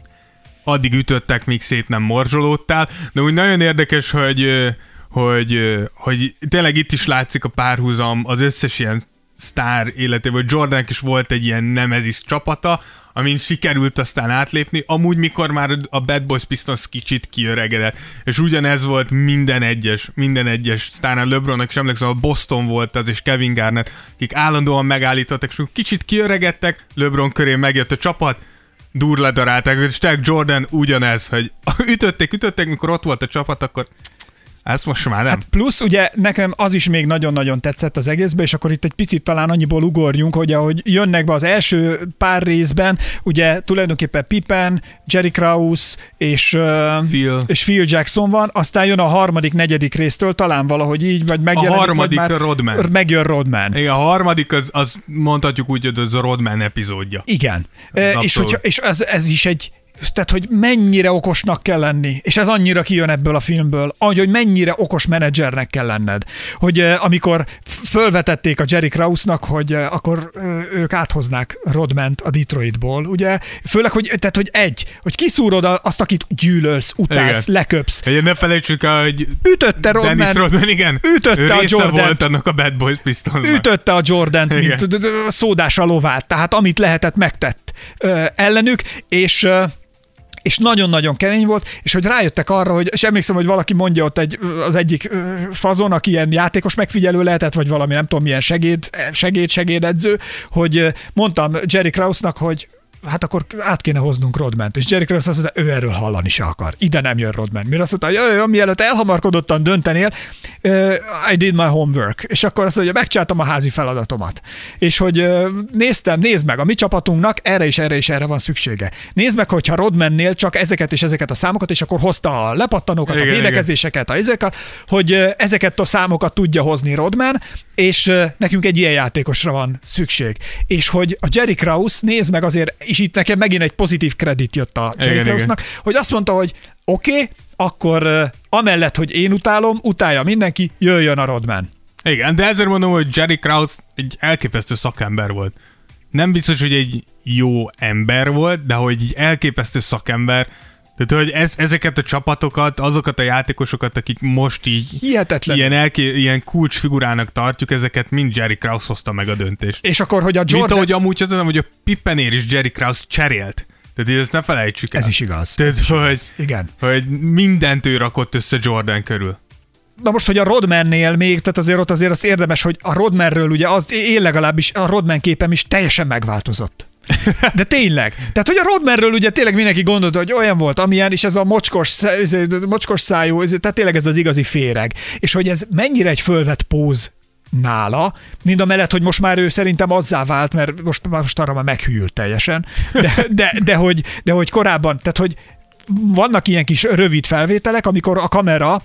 addig ütöttek, míg szét nem morzsolódtál, de úgy nagyon érdekes, hogy, hogy, hogy tényleg itt is látszik a párhuzam az összes ilyen sztár életében, hogy Jordannek is volt egy ilyen nemezis csapata, amin sikerült aztán átlépni, amúgy mikor már a Bad Boys Pistons kicsit kiöregedett, és ugyanez volt minden egyes, minden egyes sztárnál. LeBronnak is emlékszem, a Boston volt az, és Kevin Garnett, akik állandóan megállítottak, és kicsit kiöregedtek, LeBron köré megjött a csapat, durledarálták, és Tech Jordan ugyanez, hogy ütötték, ütötték, mikor ott volt a csapat, akkor ezt most már nem. Hát plusz ugye nekem az is még nagyon-nagyon tetszett az egészbe, és akkor itt egy picit talán annyiból ugorjunk, hogy ahogy jönnek be az első pár részben, ugye tulajdonképpen Pippen, Jerry Krause és, Phil. és Phil Jackson van, aztán jön a harmadik, negyedik résztől, talán valahogy így, vagy megjelenik, harmadik vagy már Rodman. Megjön Rodman. Igen, a harmadik, az, az mondhatjuk úgy, hogy az a Rodman epizódja. Igen. Ez E, és, hogyha, és ez, ez is egy tehát, hogy mennyire okosnak kell lenni, és ez annyira kijön ebből a filmből, ahogy, hogy mennyire okos menedzsernek kell lenned. Hogy uh, amikor fölvetették a Jerry Kraussnak, hogy uh, akkor uh, ők áthoznák Rodment a Detroitból, ugye, főleg, hogy, tehát, hogy egy, hogy kiszúrod azt, akit gyűlölsz, utálsz, igen. leköpsz. Egy, ne felejtsük el, hogy ütötte Rodman, Dennis Rodman, igen, ütötte a Jordan, volt annak a Bad Boys Pistonsnak. Ütötte a Jordan, mint szódás a lovát, tehát amit lehetett, megtett uh, ellenük, és uh, és nagyon-nagyon kemény volt, és hogy rájöttek arra, hogy, és emlékszem, hogy valaki mondja ott egy, az egyik fazon, aki ilyen játékos megfigyelő lehetett, vagy valami nem tudom milyen segéd, segéd, segédedző, hogy mondtam Jerry Kraussnak, hogy hát akkor át kéne hoznunk Rodment. És Jerry Krause azt mondta, ő erről hallani se akar. Ide nem jön Rodman. Mire azt mondta, hogy jaj, mielőtt elhamarkodottan döntenél, uh, I did my homework. És akkor azt mondja, megcsináltam a házi feladatomat. És hogy uh, néztem, nézd meg, a mi csapatunknak erre és erre és erre van szüksége. Nézd meg, hogyha Rodmannél csak ezeket és ezeket a számokat, és akkor hozta a lepattanókat, igen, a védekezéseket, a ezeket, hogy uh, ezeket a számokat tudja hozni Rodman, és uh, nekünk egy ilyen játékosra van szükség. És hogy a Jerry Krause, nézd meg azért és itt nekem megint egy pozitív kredit jött a Jerry Krause-nak, hogy azt mondta, hogy oké, okay, akkor amellett, hogy én utálom, utálja mindenki, jöjjön a Rodman. Igen, de ezért mondom, hogy Jerry Krause egy elképesztő szakember volt. Nem biztos, hogy egy jó ember volt, de hogy egy elképesztő szakember, tehát, hogy ez, ezeket a csapatokat, azokat a játékosokat, akik most így Hihetetlen. Ilyen, elké, ilyen kulcsfigurának tartjuk, ezeket mind Jerry Krause hozta meg a döntést. És akkor, hogy a Jordan... Mint ahogy amúgy az, hogy a Pippenér is Jerry Krause cserélt. Tehát így ezt ne felejtsük el. Ez is igaz. Tehát, ez hogy, igaz. Igen. hogy mindent ő rakott össze Jordan körül. Na most, hogy a Rodmannél még, tehát azért ott azért az érdemes, hogy a Rodmanről ugye az, én legalábbis a Rodman képem is teljesen megváltozott. De tényleg. Tehát, hogy a Rodmerről ugye tényleg mindenki gondolta, hogy olyan volt, amilyen, és ez a mocskos, mocskos szájú, tehát tényleg ez az igazi féreg. És hogy ez mennyire egy fölvett póz nála, mind a mellett, hogy most már ő szerintem azzá vált, mert most, most arra már meghűlt teljesen, de, de, de, hogy, de hogy korábban, tehát hogy vannak ilyen kis rövid felvételek, amikor a kamera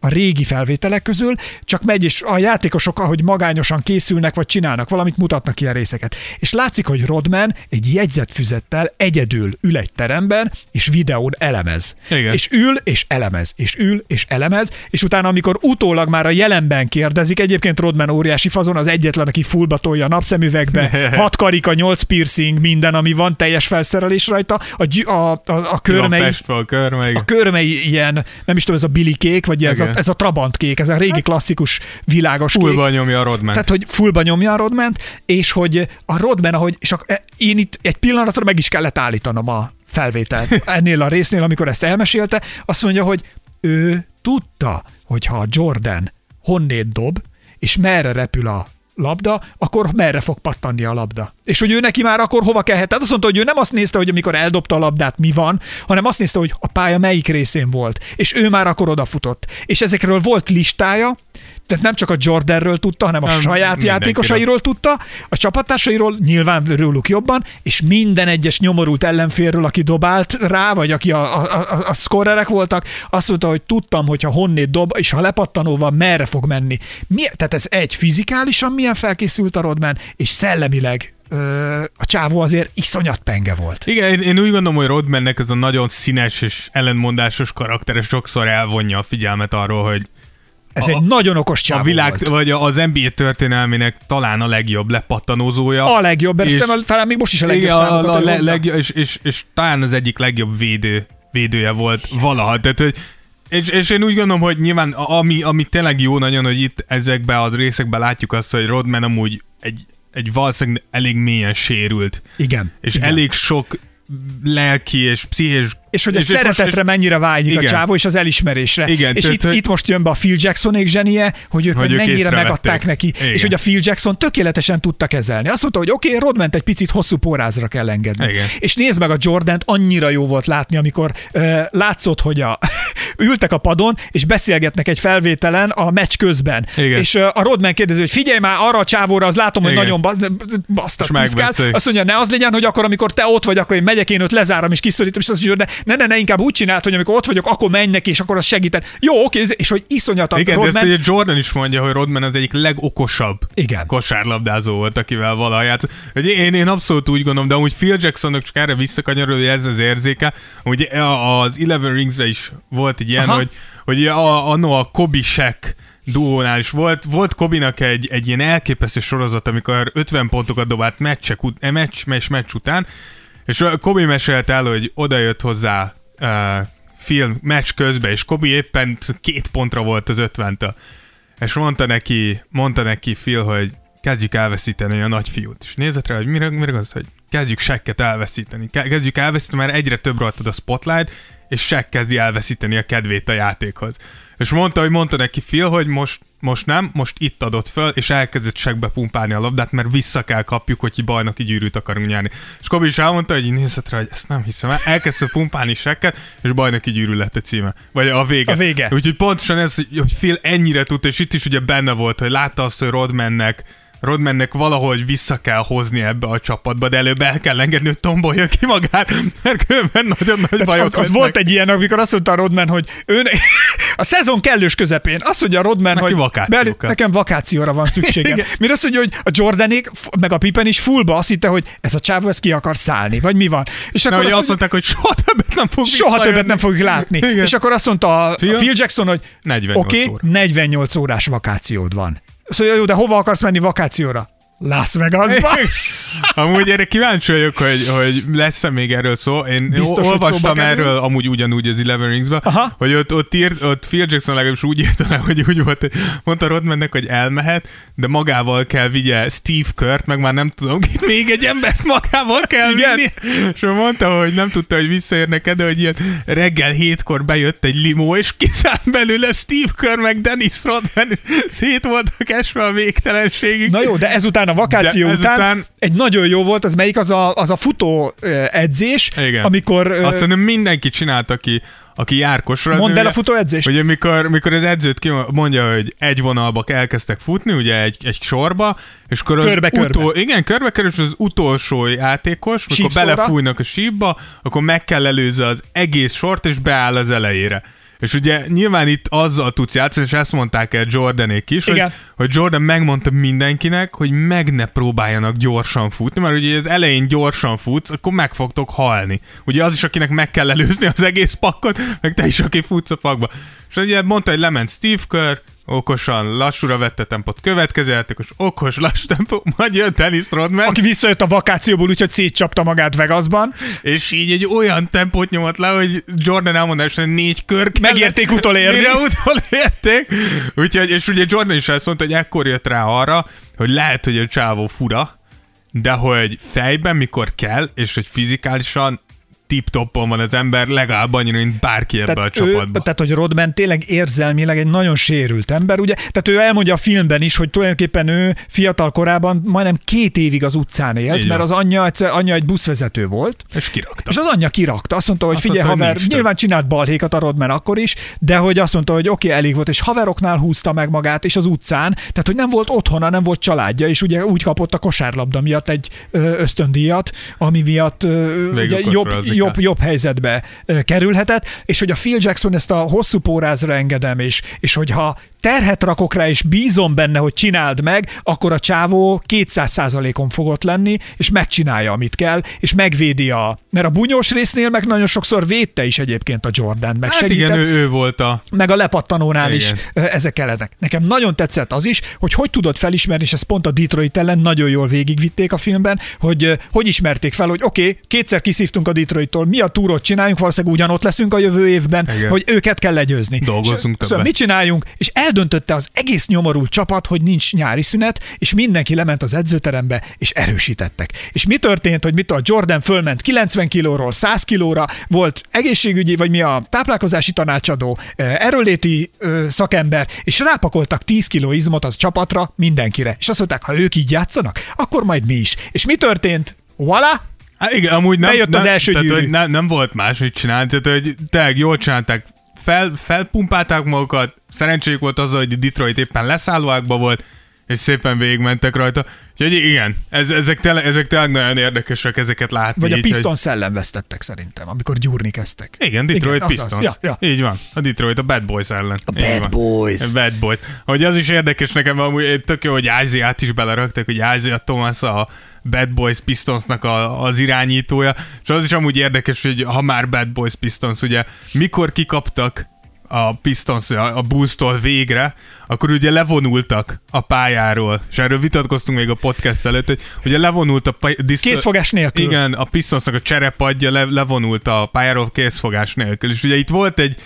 a régi felvételek közül, csak megy, és a játékosok, ahogy magányosan készülnek, vagy csinálnak valamit, mutatnak ilyen részeket. És látszik, hogy Rodman egy jegyzetfüzettel egyedül ül egy teremben, és videón elemez. Igen. És ül, és elemez, és ül, és elemez, és utána, amikor utólag már a jelenben kérdezik, egyébként Rodman óriási fazon, az egyetlen, aki fullba tolja a napszemüvegbe, hat karika, nyolc piercing, minden, ami van, teljes felszerelés rajta, a, a, a, a körmei, a körmei, a körmei ilyen, nem is tudom, ez a Billy kék, vagy ez a, ez a Trabant kék, ez a régi hát- klasszikus világos fullba kék. nyomja a Rodman. Tehát, hogy fullba nyomja a Rodman, és hogy a Rodman, ahogy, és a, e, én itt egy pillanatra meg is kellett állítanom a felvételt ennél a résznél, amikor ezt elmesélte, azt mondja, hogy ő tudta, hogy ha a Jordan honnét dob, és merre repül a labda, akkor merre fog pattanni a labda. És hogy ő neki már akkor hova kellhet. Tehát azt mondta, hogy ő nem azt nézte, hogy amikor eldobta a labdát mi van, hanem azt nézte, hogy a pálya melyik részén volt. És ő már akkor odafutott. És ezekről volt listája, tehát nem csak a Jordanről tudta, hanem a nem, saját játékosairól tudta, a csapattársairól nyilván róluk jobban, és minden egyes nyomorult ellenférről, aki dobált rá, vagy aki a, a, a, a szkorerek voltak, azt mondta, hogy tudtam, hogyha honnét dob, és ha lepattanóval merre fog menni. Mi, tehát ez egy fizikálisan milyen felkészült a Rodman, és szellemileg a csávó azért iszonyat penge volt. Igen, én, én úgy gondolom, hogy Rodmannek ez a nagyon színes és ellenmondásos karakteres sokszor elvonja a figyelmet arról, hogy ez a, egy nagyon okos csávó A világ, volt. vagy az NBA történetének talán a legjobb lepattanózója. A legjobb, és, és talán még most is a legjobb igen, a, a le, legjobb, és, és, és, talán az egyik legjobb védő, védője volt valaha. Tehát, hogy és, és én úgy gondolom, hogy nyilván ami, ami tényleg jó nagyon, hogy itt ezekben az részekben látjuk azt, hogy Rodman amúgy egy, egy valószínűleg elég mélyen sérült. Igen. És igen. elég sok lelki és pszichés és hogy a és szeretetre most, mennyire vágyik igen. a csávó, és az elismerésre. Igen, és tört, itt, hogy... itt most jön be a Phil Jacksonék zsenie, hogy ők, hogy ők mennyire megadták neki, igen. és hogy a Phil Jackson tökéletesen tudta kezelni. Azt mondta, hogy oké, okay, Rodment egy picit hosszú pórázra kell engedni. Igen. És nézd meg a Jordant, annyira jó volt látni, amikor uh, látszott, hogy a ültek a padon, és beszélgetnek egy felvételen a meccs közben. Igen. És uh, a Rodman kérdezi, hogy figyelj már arra a csávóra, az látom, hogy Igen. nagyon basz, basztat Azt mondja, ne az legyen, hogy akkor, amikor te ott vagy, akkor én megyek, én ott lezárom és kiszorítom, és azt mondja, de ne, ne, ne, inkább úgy csinált, hogy amikor ott vagyok, akkor menj neki, és akkor az segített. Jó, oké, és hogy iszonyatan Igen, de ezt Rodman, ugye Jordan is mondja, hogy Rodman az egyik legokosabb Igen. kosárlabdázó volt, akivel. Hogy Én, én abszolút úgy gondolom, de amúgy Phil Jacksonnak csak erre visszakanyarul, hogy ez az érzéke. Ugye az Eleven Ringsbe is volt egy ilyen, Aha. hogy, hogy a, anno a Kobe Shaq duónál is volt, volt Kobinak egy, egy ilyen elképesztő sorozat, amikor 50 pontokat dobált meccsek, eh, meccs, meccs, meccs után, és a Kobe mesélt el, hogy odajött hozzá uh, film meccs közben, és Kobe éppen két pontra volt az 50-től. És mondta neki, mondta neki Phil, hogy kezdjük elveszíteni a nagyfiút. És nézett rá, hogy mire, mire az, hogy kezdjük sekket elveszíteni. Ke- Kezdjük elveszíteni, mert egyre több rajtad a spotlight, és Shaq kezdi elveszíteni a kedvét a játékhoz. És mondta, hogy mondta neki Phil, hogy most, most nem, most itt adott föl, és elkezdett Shaqbe pumpálni a labdát, mert vissza kell kapjuk, hogy bajnoki gyűrűt akarunk nyerni. És Kobe is elmondta, hogy így nézett rá, hogy ezt nem hiszem el, elkezdte pumpálni Shaqet, és bajnoki gyűrű lett a címe. Vagy a vége. A vége. Úgyhogy pontosan ez, hogy hogy Phil ennyire tudta, és itt is ugye benne volt, hogy látta azt, hogy Rodmannek Rodmannek valahogy vissza kell hozni ebbe a csapatba, de előbb el kell engedni, hogy tombolja ki magát, mert különben nagyon nagy Tehát bajok ott lesznek. volt egy ilyen, amikor azt mondta a Rodman, hogy ő a szezon kellős közepén azt mondja a Rodman, Neki hogy "Bel- kell." nekem vakációra van szükségem. Mire azt mondja, hogy a Jordanék, f- meg a Pippen is fullba azt hitte, hogy ez a csávó, ez ki akar szállni, vagy mi van. És Na, akkor hogy azt azt mondták, hogy soha többet nem fog soha többet nem fogjuk látni. Igen. És akkor azt mondta a, a Phil? Phil Jackson, hogy 48 oké, óra. 48 órás vakációd van. Szóval jó, de hova akarsz menni vakációra? Las Vegasba. Amúgy erre kíváncsi vagyok, hogy, hogy lesz-e még erről szó. Én Biztos, hogy olvastam kerül. erről amúgy ugyanúgy az Eleven Ringsba, Aha. hogy ott, ott, írt, ott Phil Jackson legalábbis úgy írta le, hogy úgy volt, hogy mondta Rodmannek, hogy elmehet, de magával kell vigye Steve Kurt, meg már nem tudom, itt még egy embert magával kell Igen. vinni. És mondta, hogy nem tudta, hogy visszaérnek de hogy ilyen reggel hétkor bejött egy limó, és kiszállt belőle Steve Kerr, meg Dennis Rodman, szét voltak esve a végtelenségig. Na jó, de ezután a vakáció után ezután- egy nagyon jó volt, az melyik az a, az a futó edzés, Igen. amikor... Azt mondom, mindenki csinált, aki, aki járkosra. Mondd el a futóedzést. Ugye mikor, mikor az edzőt mondja, hogy egy vonalba elkezdtek futni, ugye egy, egy sorba, és akkor az Körbe-körbe. Utol, igen, körbe körbe, és az utolsó játékos, mikor belefújnak a sípba, akkor meg kell előzze az egész sort, és beáll az elejére. És ugye nyilván itt azzal tudsz játszani, és ezt mondták el Jordanék is, hogy, hogy Jordan megmondta mindenkinek, hogy meg ne próbáljanak gyorsan futni, mert ugye az elején gyorsan futsz, akkor meg fogtok halni. Ugye az is, akinek meg kell előzni az egész pakkot, meg te is, aki futsz a pakba. És ugye mondta, hogy lement Steve Kerr, okosan, lassúra vette tempót, következő játékos, okos, lassú tempó, majd jön Dennis Rodman, aki visszajött a vakációból, úgyhogy szétcsapta magát Vegasban. és így egy olyan tempót nyomott le, hogy Jordan elmondása, négy kör kellett, Megérték utolérni. Mire utolérték. Úgyhogy, és ugye Jordan is azt mondta, hogy ekkor jött rá arra, hogy lehet, hogy a csávó fura, de hogy fejben, mikor kell, és hogy fizikálisan tip-toppon van az ember, legalább annyira, mint bárki ebbe a csapatba. tehát, hogy Rodman tényleg érzelmileg egy nagyon sérült ember, ugye? Tehát ő elmondja a filmben is, hogy tulajdonképpen ő fiatal korában majdnem két évig az utcán élt, Így mert az anyja, egyszer, anyja egy buszvezető volt, és kirakta. És az anyja kirakta, azt mondta, hogy Azt figyelj, haver, nincs nyilván csinált balhékat a Rodman akkor is, de hogy azt mondta, hogy oké, okay, elég volt, és haveroknál húzta meg magát, és az utcán, tehát hogy nem volt otthona, nem volt családja, és ugye úgy kapott a kosárlabda miatt egy ösztöndíjat, ami miatt ö, ugye, jobb, jobb, jobb helyzetbe kerülhetett, és hogy a Phil Jackson ezt a hosszú pórázra engedem, és, és hogyha terhet rakok rá, és bízom benne, hogy csináld meg, akkor a csávó 200%-on fogott lenni, és megcsinálja, amit kell, és megvédi a... Mert a bunyós résznél meg nagyon sokszor védte is egyébként a Jordan, meg hát segített, igen, ő, ő volt a... meg a lepattanónál Igen. is ezek kellenek. Nekem nagyon tetszett az is, hogy hogy tudod felismerni, és ezt pont a Detroit ellen nagyon jól végigvitték a filmben, hogy hogy ismerték fel, hogy oké, okay, kétszer kiszívtunk a Detroittól, mi a túrót csináljunk, valószínűleg ugyanott leszünk a jövő évben, Igen. hogy őket kell legyőzni. Dolgozzunk És, Szóval mit csináljunk? És eldöntötte az egész nyomorult csapat, hogy nincs nyári szünet, és mindenki lement az edzőterembe, és erősítettek. És mi történt, hogy mit a Jordan fölment 90 kilóról 100 kilóra, volt egészségügyi, vagy mi a táplálkozási tanácsadó, eh, erőléti ö, szakember, és rápakoltak 10 kiló izmot a csapatra mindenkire. És azt mondták, ha ők így játszanak, akkor majd mi is. És mi történt? Voilà! Hát igen, amúgy nem, Bejött nem, az első tehát, gyűrű. hogy nem, nem volt más, hogy csinálni, tehát hogy tényleg jól csinálták, fel, felpumpálták magukat, szerencséjük volt az, hogy Detroit éppen leszállóákban volt, és szépen végigmentek rajta. Úgyhogy igen, ez, ezek, tele, ezek tényleg nagyon érdekesek ezeket látni. Vagy a Piston hogy- szellem vesztettek szerintem, amikor gyúrni kezdtek. Igen, Detroit Igen, Pistons. ja, ja. Így van. A Detroit, a Bad Boys ellen. A Bad Boys. A Bad Boys. Hogy az is érdekes nekem, amúgy tök jó, hogy Isaiah-t is beleraktak, hogy Isaiah Thomas a Bad Boys Pistonsnak a, az irányítója, és az is amúgy érdekes, hogy ha már Bad Boys Pistons, ugye mikor kikaptak a Pistons a, Bulls-tól végre, akkor ugye levonultak a pályáról, és erről vitatkoztunk még a podcast előtt, hogy ugye levonult a pa- diszt- Készfogás nélkül. igen, a Pistonsnak a cserepadja le, levonult a pályáról készfogás nélkül, és ugye itt volt egy,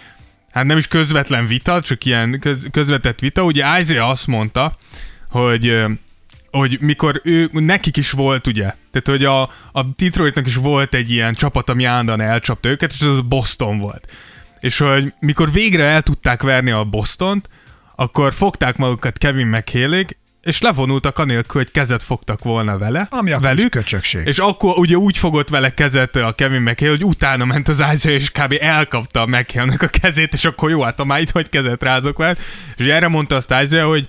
hát nem is közvetlen vita, csak ilyen köz, közvetett vita, ugye Isaiah azt mondta, hogy hogy mikor ő, nekik is volt ugye, tehát hogy a, a Detroitnak is volt egy ilyen csapat, ami állandóan elcsapta őket, és az Boston volt. És hogy mikor végre el tudták verni a Bostont, akkor fogták magukat Kevin mchale és levonultak anélkül, hogy kezet fogtak volna vele, Ami akkor velük, köcsökség. és akkor ugye úgy fogott vele kezet a Kevin McHale, hogy utána ment az Isaiah, és kb. elkapta a mchale a kezét, és akkor jó, hát ha már itt hogy kezet rázok vele. És erre mondta azt Isaiah, hogy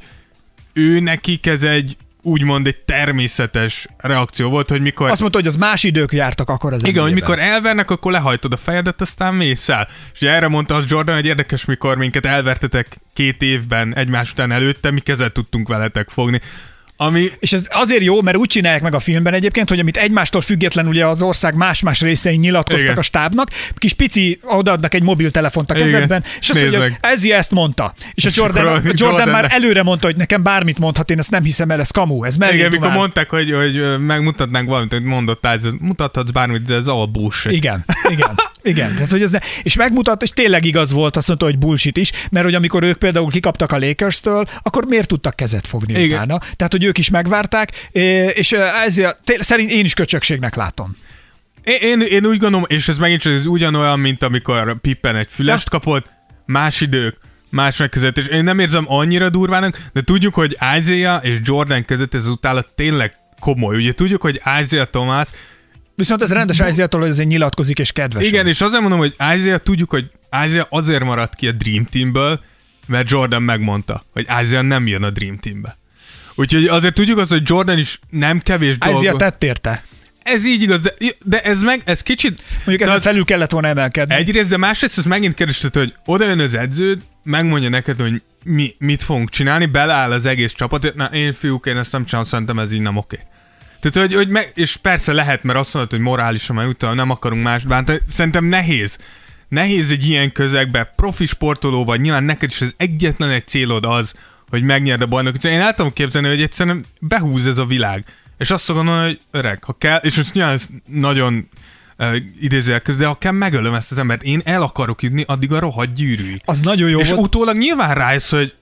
ő nekik ez egy úgymond egy természetes reakció volt, hogy mikor... Azt mondta, hogy az más idők jártak akkor az Igen, hogy mikor elvernek, akkor lehajtod a fejedet, aztán mész el. És ugye erre mondta az Jordan, hogy érdekes, mikor minket elvertetek két évben egymás után előtte, mi kezet tudtunk veletek fogni. Ami És ez azért jó, mert úgy csinálják meg a filmben egyébként, hogy amit egymástól független ugye az ország más-más részein nyilatkoztak Igen. a stábnak, kis pici odaadnak egy mobiltelefont a Igen. kezedben, és azt Nézd mondja, meg. ez ezt mondta. És a És Jordan, akkor a a Jordan Jordan- már előre mondta, hogy nekem bármit mondhat, én ezt nem hiszem el, ez kamu, ez mellé igen, mikor dumál. mondták, hogy, hogy megmutatnánk valamit, hogy mondott Isaiah, mutathatsz bármit, de ez all bullshit. Igen, igen, igen. Tehát, hogy ez ne, és megmutat, és tényleg igaz volt, azt mondta, hogy bullshit is, mert hogy amikor ők például kikaptak a Lakers-től, akkor miért tudtak kezet fogni Igen. utána? Tehát, hogy ők is megvárták, és ezért té- szerint én is köcsökségnek látom. Én, én, én úgy gondolom, és ez megint csak ez ugyanolyan, mint amikor Pippen egy fülest Ja. kapott, más idők, más megközelítés. Én nem érzem annyira durvának, de tudjuk, hogy Isaiah és Jordan között ez az utálat tényleg komoly. Ugye tudjuk, hogy Isaiah Thomas, Viszont ez rendes Isaiah-tól, hogy ezért nyilatkozik és kedves. igen, és azért mondom, hogy Isaiah tudjuk, hogy Isaiah azért maradt ki a Dream Teamből, mert Jordan megmondta, hogy Isaiah nem jön a Dream Teambe. Úgyhogy azért tudjuk azt, hogy Jordan is nem kevés dolgot. tett érte. Ez így igaz, de, de ez meg, ez kicsit... Mondjuk ezen felül kellett volna emelkedni. Egyrészt, de másrészt ez megint kerested, hogy oda jön az edződ, megmondja neked, hogy mi, mit fogunk csinálni, beleáll az egész csapat, na én fiúk, én ezt nem csinálom, szerintem ez így nem oké. Tehát, hogy, hogy meg, és persze lehet, mert azt mondod, hogy morálisan, mert utána nem akarunk más bántani. Szerintem nehéz. Nehéz egy ilyen közegbe, profi sportoló vagy, nyilván neked is az egyetlen egy célod az, hogy megnyerd a bajnokot. Én el tudom képzelni, hogy egyszerűen behúz ez a világ. És azt gondolom, hogy öreg, ha kell, és most nyilván nagyon uh, idézőjel de ha kell, megölöm ezt az embert. Én el akarok jutni addig a rohadt gyűrűig. Az nagyon jó és volt. utólag nyilván rájössz, hogy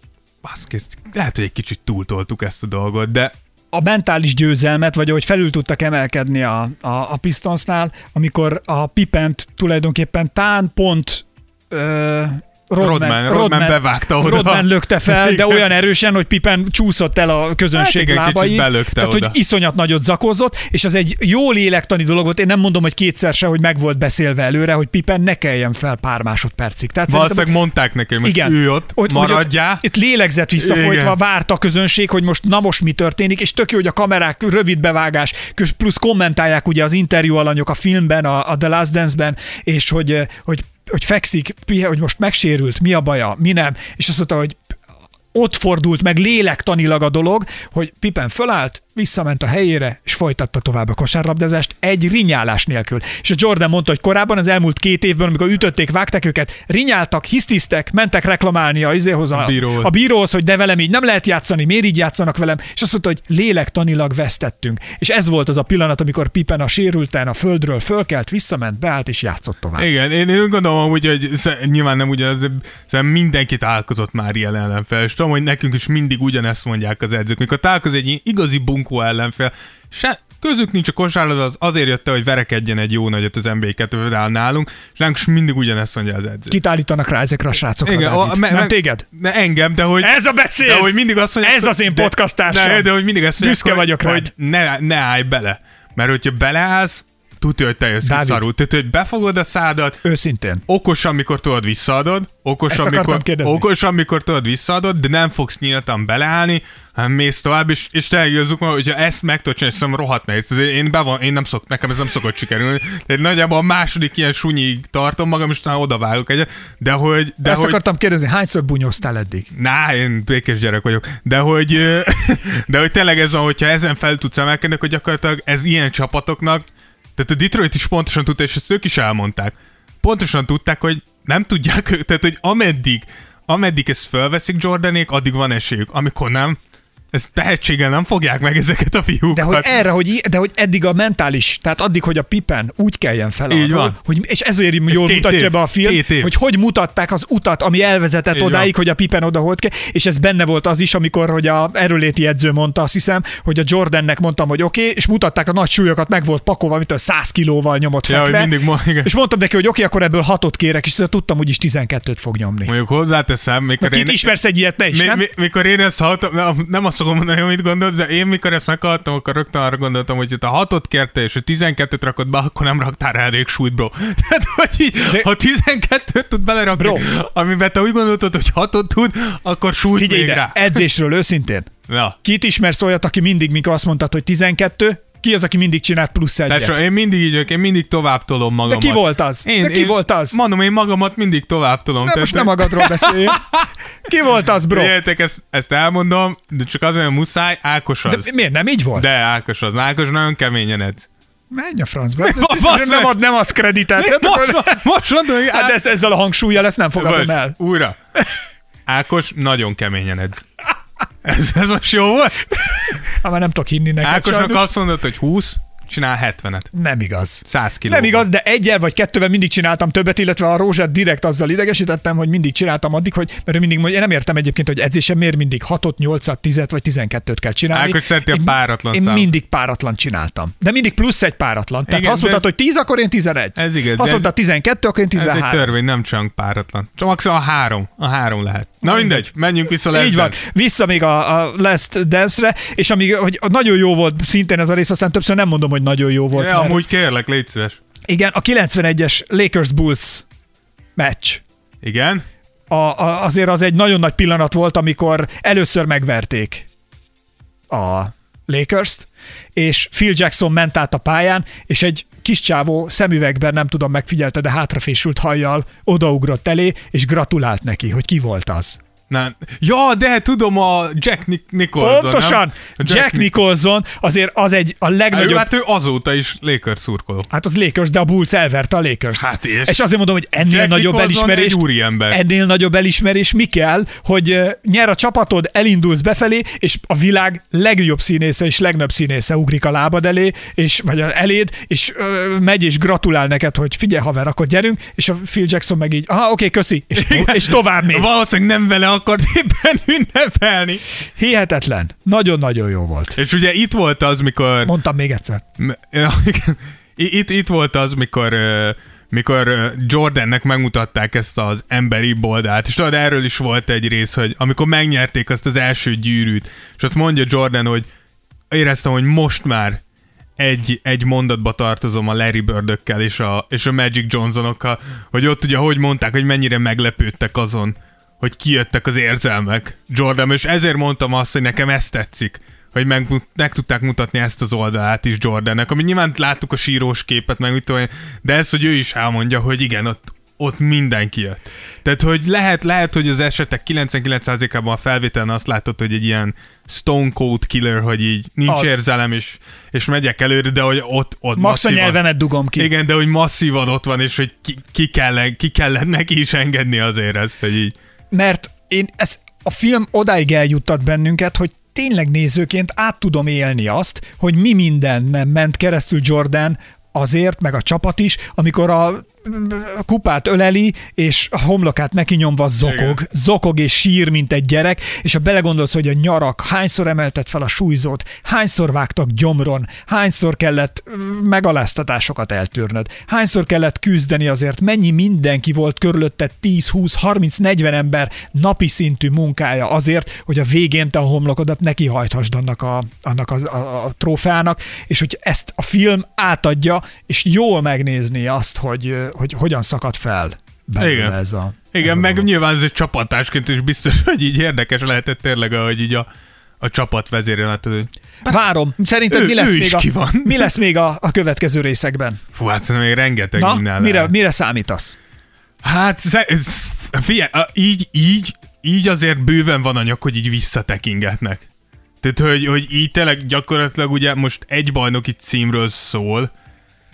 baszki, ezt- lehet, hogy egy kicsit túltoltuk ezt a dolgot, de a mentális győzelmet, vagy hogy felül tudtak emelkedni a, a, a Pistonsnál, amikor a Pipent tulajdonképpen tán pont Rodman- Rodman bevágta oda. Rodman lökte fel, de olyan erősen, hogy Pippen csúszott el a közönség Hát lábai. tehát, oda. hogy iszonyat nagyot zakozott, és az egy jó lélektani dolog volt. Én nem mondom, hogy kétszer se, hogy meg volt beszélve előre, hogy Pippen ne keljen fel pár másodpercig. Tehát valószínűleg mondták nekem, hogy igen. ülj ott, Hogy- hogy maradjál. Ott, itt lélegzett visszafolytva, Igen. várt a közönség, hogy most na most mi történik, és tök jó, hogy a kamerák rövid bevágás, plusz kommentálják ugye az interjú alanyok a filmben, a, a The Last Dance-ben, és hogy, hogy, hogy fekszik, hogy most megsérült, mi a baja, mi nem, és azt mondta, hogy ott fordult meg lélektanilag a dolog, hogy Pippen fölállt, visszament a helyére, és folytatta tovább a kosárlabdázást egy rinyálás nélkül. És a Jordan mondta, hogy korábban az elmúlt két évben, amikor ütötték, vágták őket, rinyáltak, hisztisztek, mentek reklamálni a, izéhoz, a, Bíróhoz. a bíróhoz, hogy de velem így nem lehet játszani, miért így játszanak velem, és azt mondta, hogy lélektanilag vesztettünk. És ez volt az a pillanat, amikor Pippen a sérülten a földről fölkelt, visszament, beállt és játszott tovább. Igen, én, én gondolom hogy sze- nyilván nem ugyanaz, de mindenki találkozott már ilyen ellenfel, és tudom, hogy nekünk is mindig ugyanezt mondják az edzők. Mikor találkozik egy ilyen igazi bunkó ellenfel, se, közük nincs a kosárlabda, az azért jött hogy verekedjen egy jó nagyot az NBA 2 nálunk, és is mindig ugyanezt mondja az edző. Kit állítanak rá ezekre a srácokra, Igen, a- me- nem téged? De engem, de hogy... Ez a beszéd! De hogy mindig azt mondják, Ez az én de- podcast társam. De, de hogy mindig azt mondják, Büszke hogy, vagyok rád. hogy ne, ne állj bele. Mert hogyha beleállsz, tudja, hogy te jössz Dávid. Tehát, hogy befogod a szádat, Őszintén. okos, amikor tudod visszaadod, okos, Ezt amikor, okos, amikor tudod visszaadod, de nem fogsz nyíltan beleállni, hanem mész tovább, és, és igazuk van, hogyha ezt meg tudod csinálni, szerintem rohadt nehéz. Én, be van, én nem szok, nekem ez nem szokott sikerülni. Tehát nagyjából a második ilyen sunyig tartom magam, és utána odavágok egyet, de hogy... De ezt hogy akartam kérdezni, hányszor bunyóztál eddig? Ná, én békés gyerek vagyok. De hogy, de hogy tényleg ez van, hogyha ezen fel tudsz emelkedni, akkor gyakorlatilag ez ilyen csapatoknak, tehát a Detroit is pontosan tudta, és ezt ők is elmondták. Pontosan tudták, hogy nem tudják, ők- tehát hogy ameddig, ameddig ezt felveszik Jordanék, addig van esélyük. Amikor nem, ezt tehetséggel nem fogják meg ezeket a fiúkat. De hogy erre, hogy, de hogy eddig a mentális, tehát addig, hogy a Pippen úgy kelljen fel Így arról, van. Hogy, és ezért jól két mutatja év. be a film, hogy hogy mutatták az utat, ami elvezetett Így odáig, van. hogy a Pippen oda hogy kell, és ez benne volt az is, amikor hogy a erőléti edző mondta, azt hiszem, hogy a Jordannek mondtam, hogy oké, okay, és mutatták a nagy súlyokat, meg volt pakolva, amit a 100 kilóval nyomott Ja, fekve, mindig mo- igen. és mondtam neki, hogy oké, okay, akkor ebből hatot kérek, és szóval tudtam, hogy is 12-t fog nyomni. Mondjuk hozzáteszem, mikor Kit ismersz egy ilyet, ne is, Mi, nem? mi, mikor én ezt hallottam, nem, nem azt fogom mondani, hogy mit gondolt, de én mikor ezt meghallottam, akkor rögtön arra gondoltam, hogy itt a hatot kérte, és a 12-t rakott be, akkor nem raktál rá elég súlyt, bro. Tehát, hogy így, De- ha 12-t tud belerakni, Bro. amiben te úgy gondoltad, hogy hatot tud, akkor súlyt Figyelj még ide, rá. edzésről őszintén. Ja. Kit ismersz olyat, aki mindig, mikor azt mondtad, hogy 12, ki az, aki mindig csinált plusz egyet? Tehát én mindig így vagyok, én mindig tovább tolom De magamat. ki volt az? Én, De ki én, volt az? Mondom, én magamat mindig tovább tolom. Nem, most nem magadról beszélj. Ki volt az, bro? Figyeljetek, ezt, ezt elmondom, de csak azért, hogy muszáj, Ákos az. De miért nem így volt? De Ákos az. Ákos nagyon keményen edz. Menj a francba. Basz nem, ad, nem adsz kreditet. Most, akkor- most mondom, hogy hát ez, ezzel a hangsúlyjal ezt nem fogadom Vagy, el. Újra. Ákos nagyon keményen edz. Ez, ez most jó volt? Ha már nem tudok hinni neked. Ákosnak sajnos. azt mondod, hogy 20, csinál 70-et. Nem igaz. 100 kiló. Nem igaz, de egyel vagy kettővel mindig csináltam többet, illetve a Rózsát direkt azzal idegesítettem, hogy mindig csináltam addig, hogy mert ő mindig mondja, én nem értem egyébként, hogy edzésen miért mindig 6-ot, 8-at, 10-et vagy 12-t kell csinálni. Ákos szereti a páratlan Én szám. mindig páratlan csináltam. De mindig plusz egy páratlan. Tehát Igen, azt mondtad, ez- hogy 10, akkor én 11. Ez igaz, azt mondtad 12, akkor én Ez egy 13. törvény, nem csak páratlan. Csak maximum a három. A három lehet. Na mindegy, menjünk vissza Így van. Vissza még a, a Last Dance-re, és amíg, hogy nagyon jó volt szintén ez a rész, aztán többször nem mondom, hogy nagyon jó volt. Ja, mert- amúgy kérlek, légy szíves. Igen, a 91-es Lakers-Bulls meccs. Igen? A, a, azért az egy nagyon nagy pillanat volt, amikor először megverték a Lakers-t, és Phil Jackson ment át a pályán, és egy kis csávó szemüvegben, nem tudom, megfigyelte, de hátrafésült hajjal odaugrott elé, és gratulált neki, hogy ki volt az. Na, ja, de tudom a Jack Nic- Nicholson. Pontosan! nem? A Jack, Nic- Nicholson azért az egy a Ő, legnagyobb... hát ő azóta is Lakers szurkoló. Hát az Lakers, de a Bulls elverte a Lakers. Hát és? és azért mondom, hogy ennél Jack nagyobb Nicholson elismerés. úriember. Ennél nagyobb elismerés mi kell, hogy nyer a csapatod, elindulsz befelé, és a világ legjobb színésze és legnagyobb színésze ugrik a lábad elé, és, vagy eléd, és ö, megy és gratulál neked, hogy figyelj haver, akkor gyerünk, és a Phil Jackson meg így, aha, oké, köszi, és, to- és tovább mész. Valószínűleg nem vele akart éppen ünnepelni. Hihetetlen. Nagyon-nagyon jó volt. És ugye itt volt az, mikor... Mondtam még egyszer. Itt, itt volt az, mikor, mikor Jordannek megmutatták ezt az emberi boldát, és tudod, erről is volt egy rész, hogy amikor megnyerték azt az első gyűrűt, és ott mondja Jordan, hogy éreztem, hogy most már egy, egy mondatba tartozom a Larry Birdökkel és a, és a Magic Johnsonokkal, hogy ott ugye, hogy mondták, hogy mennyire meglepődtek azon, hogy kijöttek az érzelmek Jordan, és ezért mondtam azt, hogy nekem ez tetszik, hogy meg, meg tudták mutatni ezt az oldalát is Jordannek, ami nyilván láttuk a sírós képet, meg mit tudom én, de ez, hogy ő is elmondja, hogy igen, ott, ott mindenki jött. Tehát, hogy lehet, lehet, hogy az esetek 99%-ában a felvételen azt látod, hogy egy ilyen Stone Cold Killer, hogy így nincs Az. érzelem, és, és megyek előre, de hogy ott, ott Max a masszívan- nyelvemet dugom ki. igen, de hogy masszívan ott van, és hogy ki, ki, kell, ki kellett neki is engedni azért ezt, hogy így. Mert én ez, a film odáig eljuttat bennünket, hogy tényleg nézőként át tudom élni azt, hogy mi minden ment keresztül Jordan azért, meg a csapat is, amikor a kupát öleli, és a homlokát neki nyomva zokog, Igen. zokog és sír, mint egy gyerek, és ha belegondolsz, hogy a nyarak hányszor emeltet fel a súlyzót, hányszor vágtak gyomron, hányszor kellett ö, megaláztatásokat eltűrnöd, hányszor kellett küzdeni azért, mennyi mindenki volt körülötted 10, 20, 30, 40 ember napi szintű munkája azért, hogy a végén te a homlokodat neki hajthasd annak a, annak az, a, a trófeának, és hogy ezt a film átadja, és jól megnézni azt, hogy, hogy hogyan szakad fel belőle Igen. ez a Igen, ez a meg dolog. nyilván ez egy csapatásként is biztos, hogy így érdekes lehetett tényleg, ahogy így a, a csapat vezérel. Hát, hogy Várom. Szerinted Ő- mi lesz, még a, ki van. mi lesz még a, a következő részekben? fú, hát szerintem még rengeteg Na, minden mire, lehet. mire számítasz? Hát, figyelj, így, így, így azért bőven van anyag, hogy így visszatekingetnek. Tehát, hogy, hogy így tényleg gyakorlatilag ugye most egy bajnoki címről szól,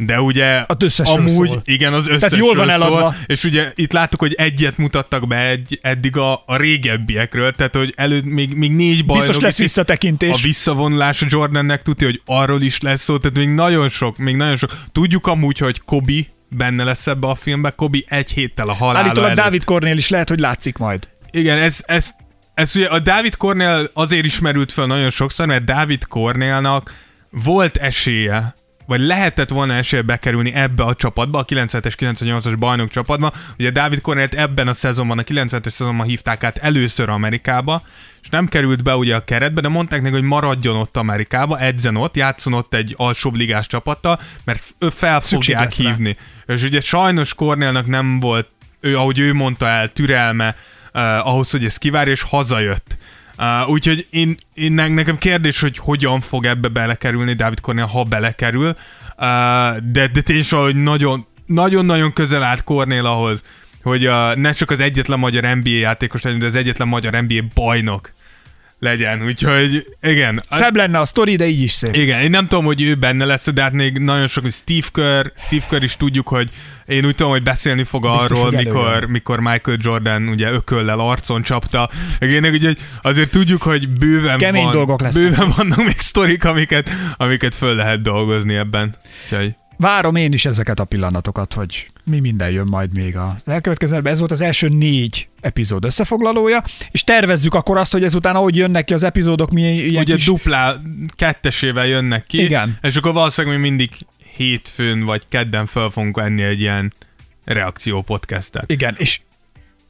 de ugye Az összesről amúgy, szól. igen, az összesről jól van eladva. Szól, és ugye itt láttuk, hogy egyet mutattak be egy, eddig a, a régebbiekről, tehát hogy elő még, még négy bajnoki Biztos lesz visszatekintés. a visszavonulás a Jordannek tudja, hogy arról is lesz szó, tehát még nagyon sok, még nagyon sok. Tudjuk amúgy, hogy Kobi benne lesz ebbe a filmbe, Kobi egy héttel a halála Állítólag előtt. Dávid Kornél is lehet, hogy látszik majd. Igen, ez, ez, ez ugye a Dávid Cornél azért ismerült fel nagyon sokszor, mert Dávid Cornélnak volt esélye, vagy lehetett volna esélye bekerülni ebbe a csapatba, a 97-es, 98-as bajnok csapatba. Ugye Dávid Cornélt ebben a szezonban, a 97-es szezonban hívták át először Amerikába, és nem került be ugye a keretbe, de mondták neki, hogy maradjon ott Amerikába, edzen ott, játszon ott egy alsóbb ligás csapattal, mert fel fogják lesz rá. hívni. És ugye sajnos Cornélnak nem volt, ő, ahogy ő mondta el, türelme uh, ahhoz, hogy ez kivárja, és hazajött. Uh, úgyhogy én, én ne- nekem kérdés, hogy hogyan fog ebbe belekerülni David Cornél, ha belekerül, uh, de, de tényleg, hogy nagyon, nagyon-nagyon közel állt Cornél ahhoz, hogy uh, ne csak az egyetlen magyar NBA játékos legyen, de az egyetlen magyar NBA bajnok legyen. Úgyhogy igen. Szebb lenne a sztori, de így is szép. igen, én nem tudom, hogy ő benne lesz, de hát még nagyon sok, hogy Steve Kerr, Steve Kerr is tudjuk, hogy én úgy tudom, hogy beszélni fog Biztos, arról, mikor, mikor Michael Jordan ugye ököllel arcon csapta. Én úgyhogy azért tudjuk, hogy bőven Kemény van, dolgok lesznek. bőven vannak még sztorik, amiket, amiket föl lehet dolgozni ebben. Úgyhogy Várom én is ezeket a pillanatokat, hogy mi minden jön majd még az elkövetkezőben. Ez volt az első négy epizód összefoglalója, és tervezzük akkor azt, hogy ezután, ahogy jönnek ki az epizódok, mi ilyen ugye kis... duplá, kettesével jönnek ki, Igen. és akkor valószínűleg mi mindig hétfőn vagy kedden fel fogunk venni egy ilyen reakció podcastet. Igen, és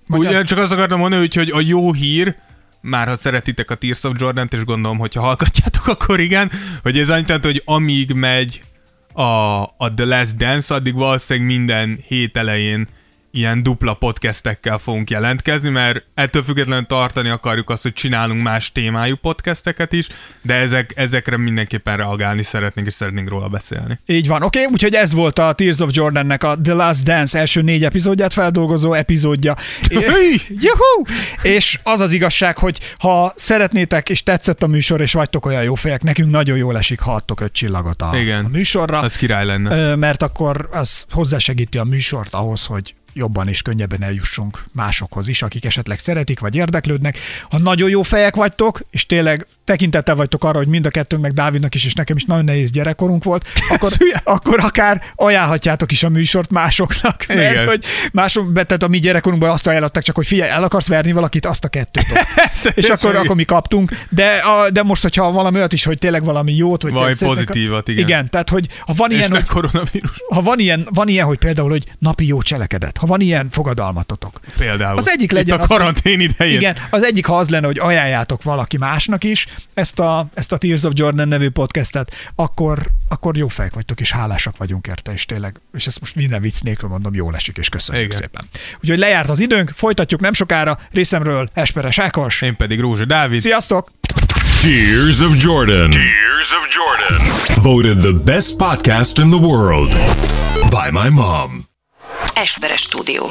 Ugye csak azt akartam mondani, hogy, hogy a jó hír, már ha szeretitek a Tears of Jordan-t, és gondolom, hogy ha hallgatjátok, akkor igen, hogy ez annyit hogy amíg megy a, a The Last Dance, addig valószínűleg minden hét elején ilyen dupla podcastekkel fogunk jelentkezni, mert ettől függetlenül tartani akarjuk azt, hogy csinálunk más témájú podcasteket is, de ezek, ezekre mindenképpen reagálni szeretnénk, és szeretnénk róla beszélni. Így van, oké, okay, úgyhogy ez volt a Tears of Jordannek a The Last Dance első négy epizódját feldolgozó epizódja. Juhu! És az az igazság, hogy ha szeretnétek és tetszett a műsor, és vagytok olyan jó fejek, nekünk nagyon jól esik, ha adtok öt csillagot a, Igen. a műsorra, Az király lenne. Mert akkor az hozzásegíti a műsort ahhoz, hogy jobban és könnyebben eljussunk másokhoz is, akik esetleg szeretik vagy érdeklődnek. Ha nagyon jó fejek vagytok, és tényleg tekintettel vagytok arra, hogy mind a kettőnknek, Dávidnak is, és nekem is nagyon nehéz gyerekkorunk volt, akkor, akkor akár ajánlhatjátok is a műsort másoknak. Mert Igen. hogy mások, tehát a mi gyerekkorunkban azt ajánlották csak, hogy figyelj, el akarsz verni valakit, azt a kettőt. és akkor, akkor mi kaptunk. De, a, de most, hogyha valami olyat is, hogy tényleg valami jót, vagy Valami pozitívat, igen. Igen, tehát, hogy ha van És ilyen, meg hogy koronavírus. ha van ilyen, van ilyen, hogy például, hogy napi jó cselekedet, ha van ilyen fogadalmatotok. Például. Az egyik legyen Itt a az, karantén idején. Igen, az egyik, ha az lenne, hogy ajánljátok valaki másnak is ezt a, ezt a Tears of Jordan nevű podcastet, akkor, akkor jó fejek vagytok, és hálásak vagyunk érte, és tényleg, és ezt most minden vicc nélkül mondom, jól esik, és köszönjük Igen. szépen. Úgyhogy lejárt az időnk, folytatjuk nem sokára, részemről Esperes Ákos. Én pedig Rózsa Dávid. Sziasztok! Tears of Jordan. Tears of Jordan. Voted the best podcast in the world by my mom. Esperes stúdió.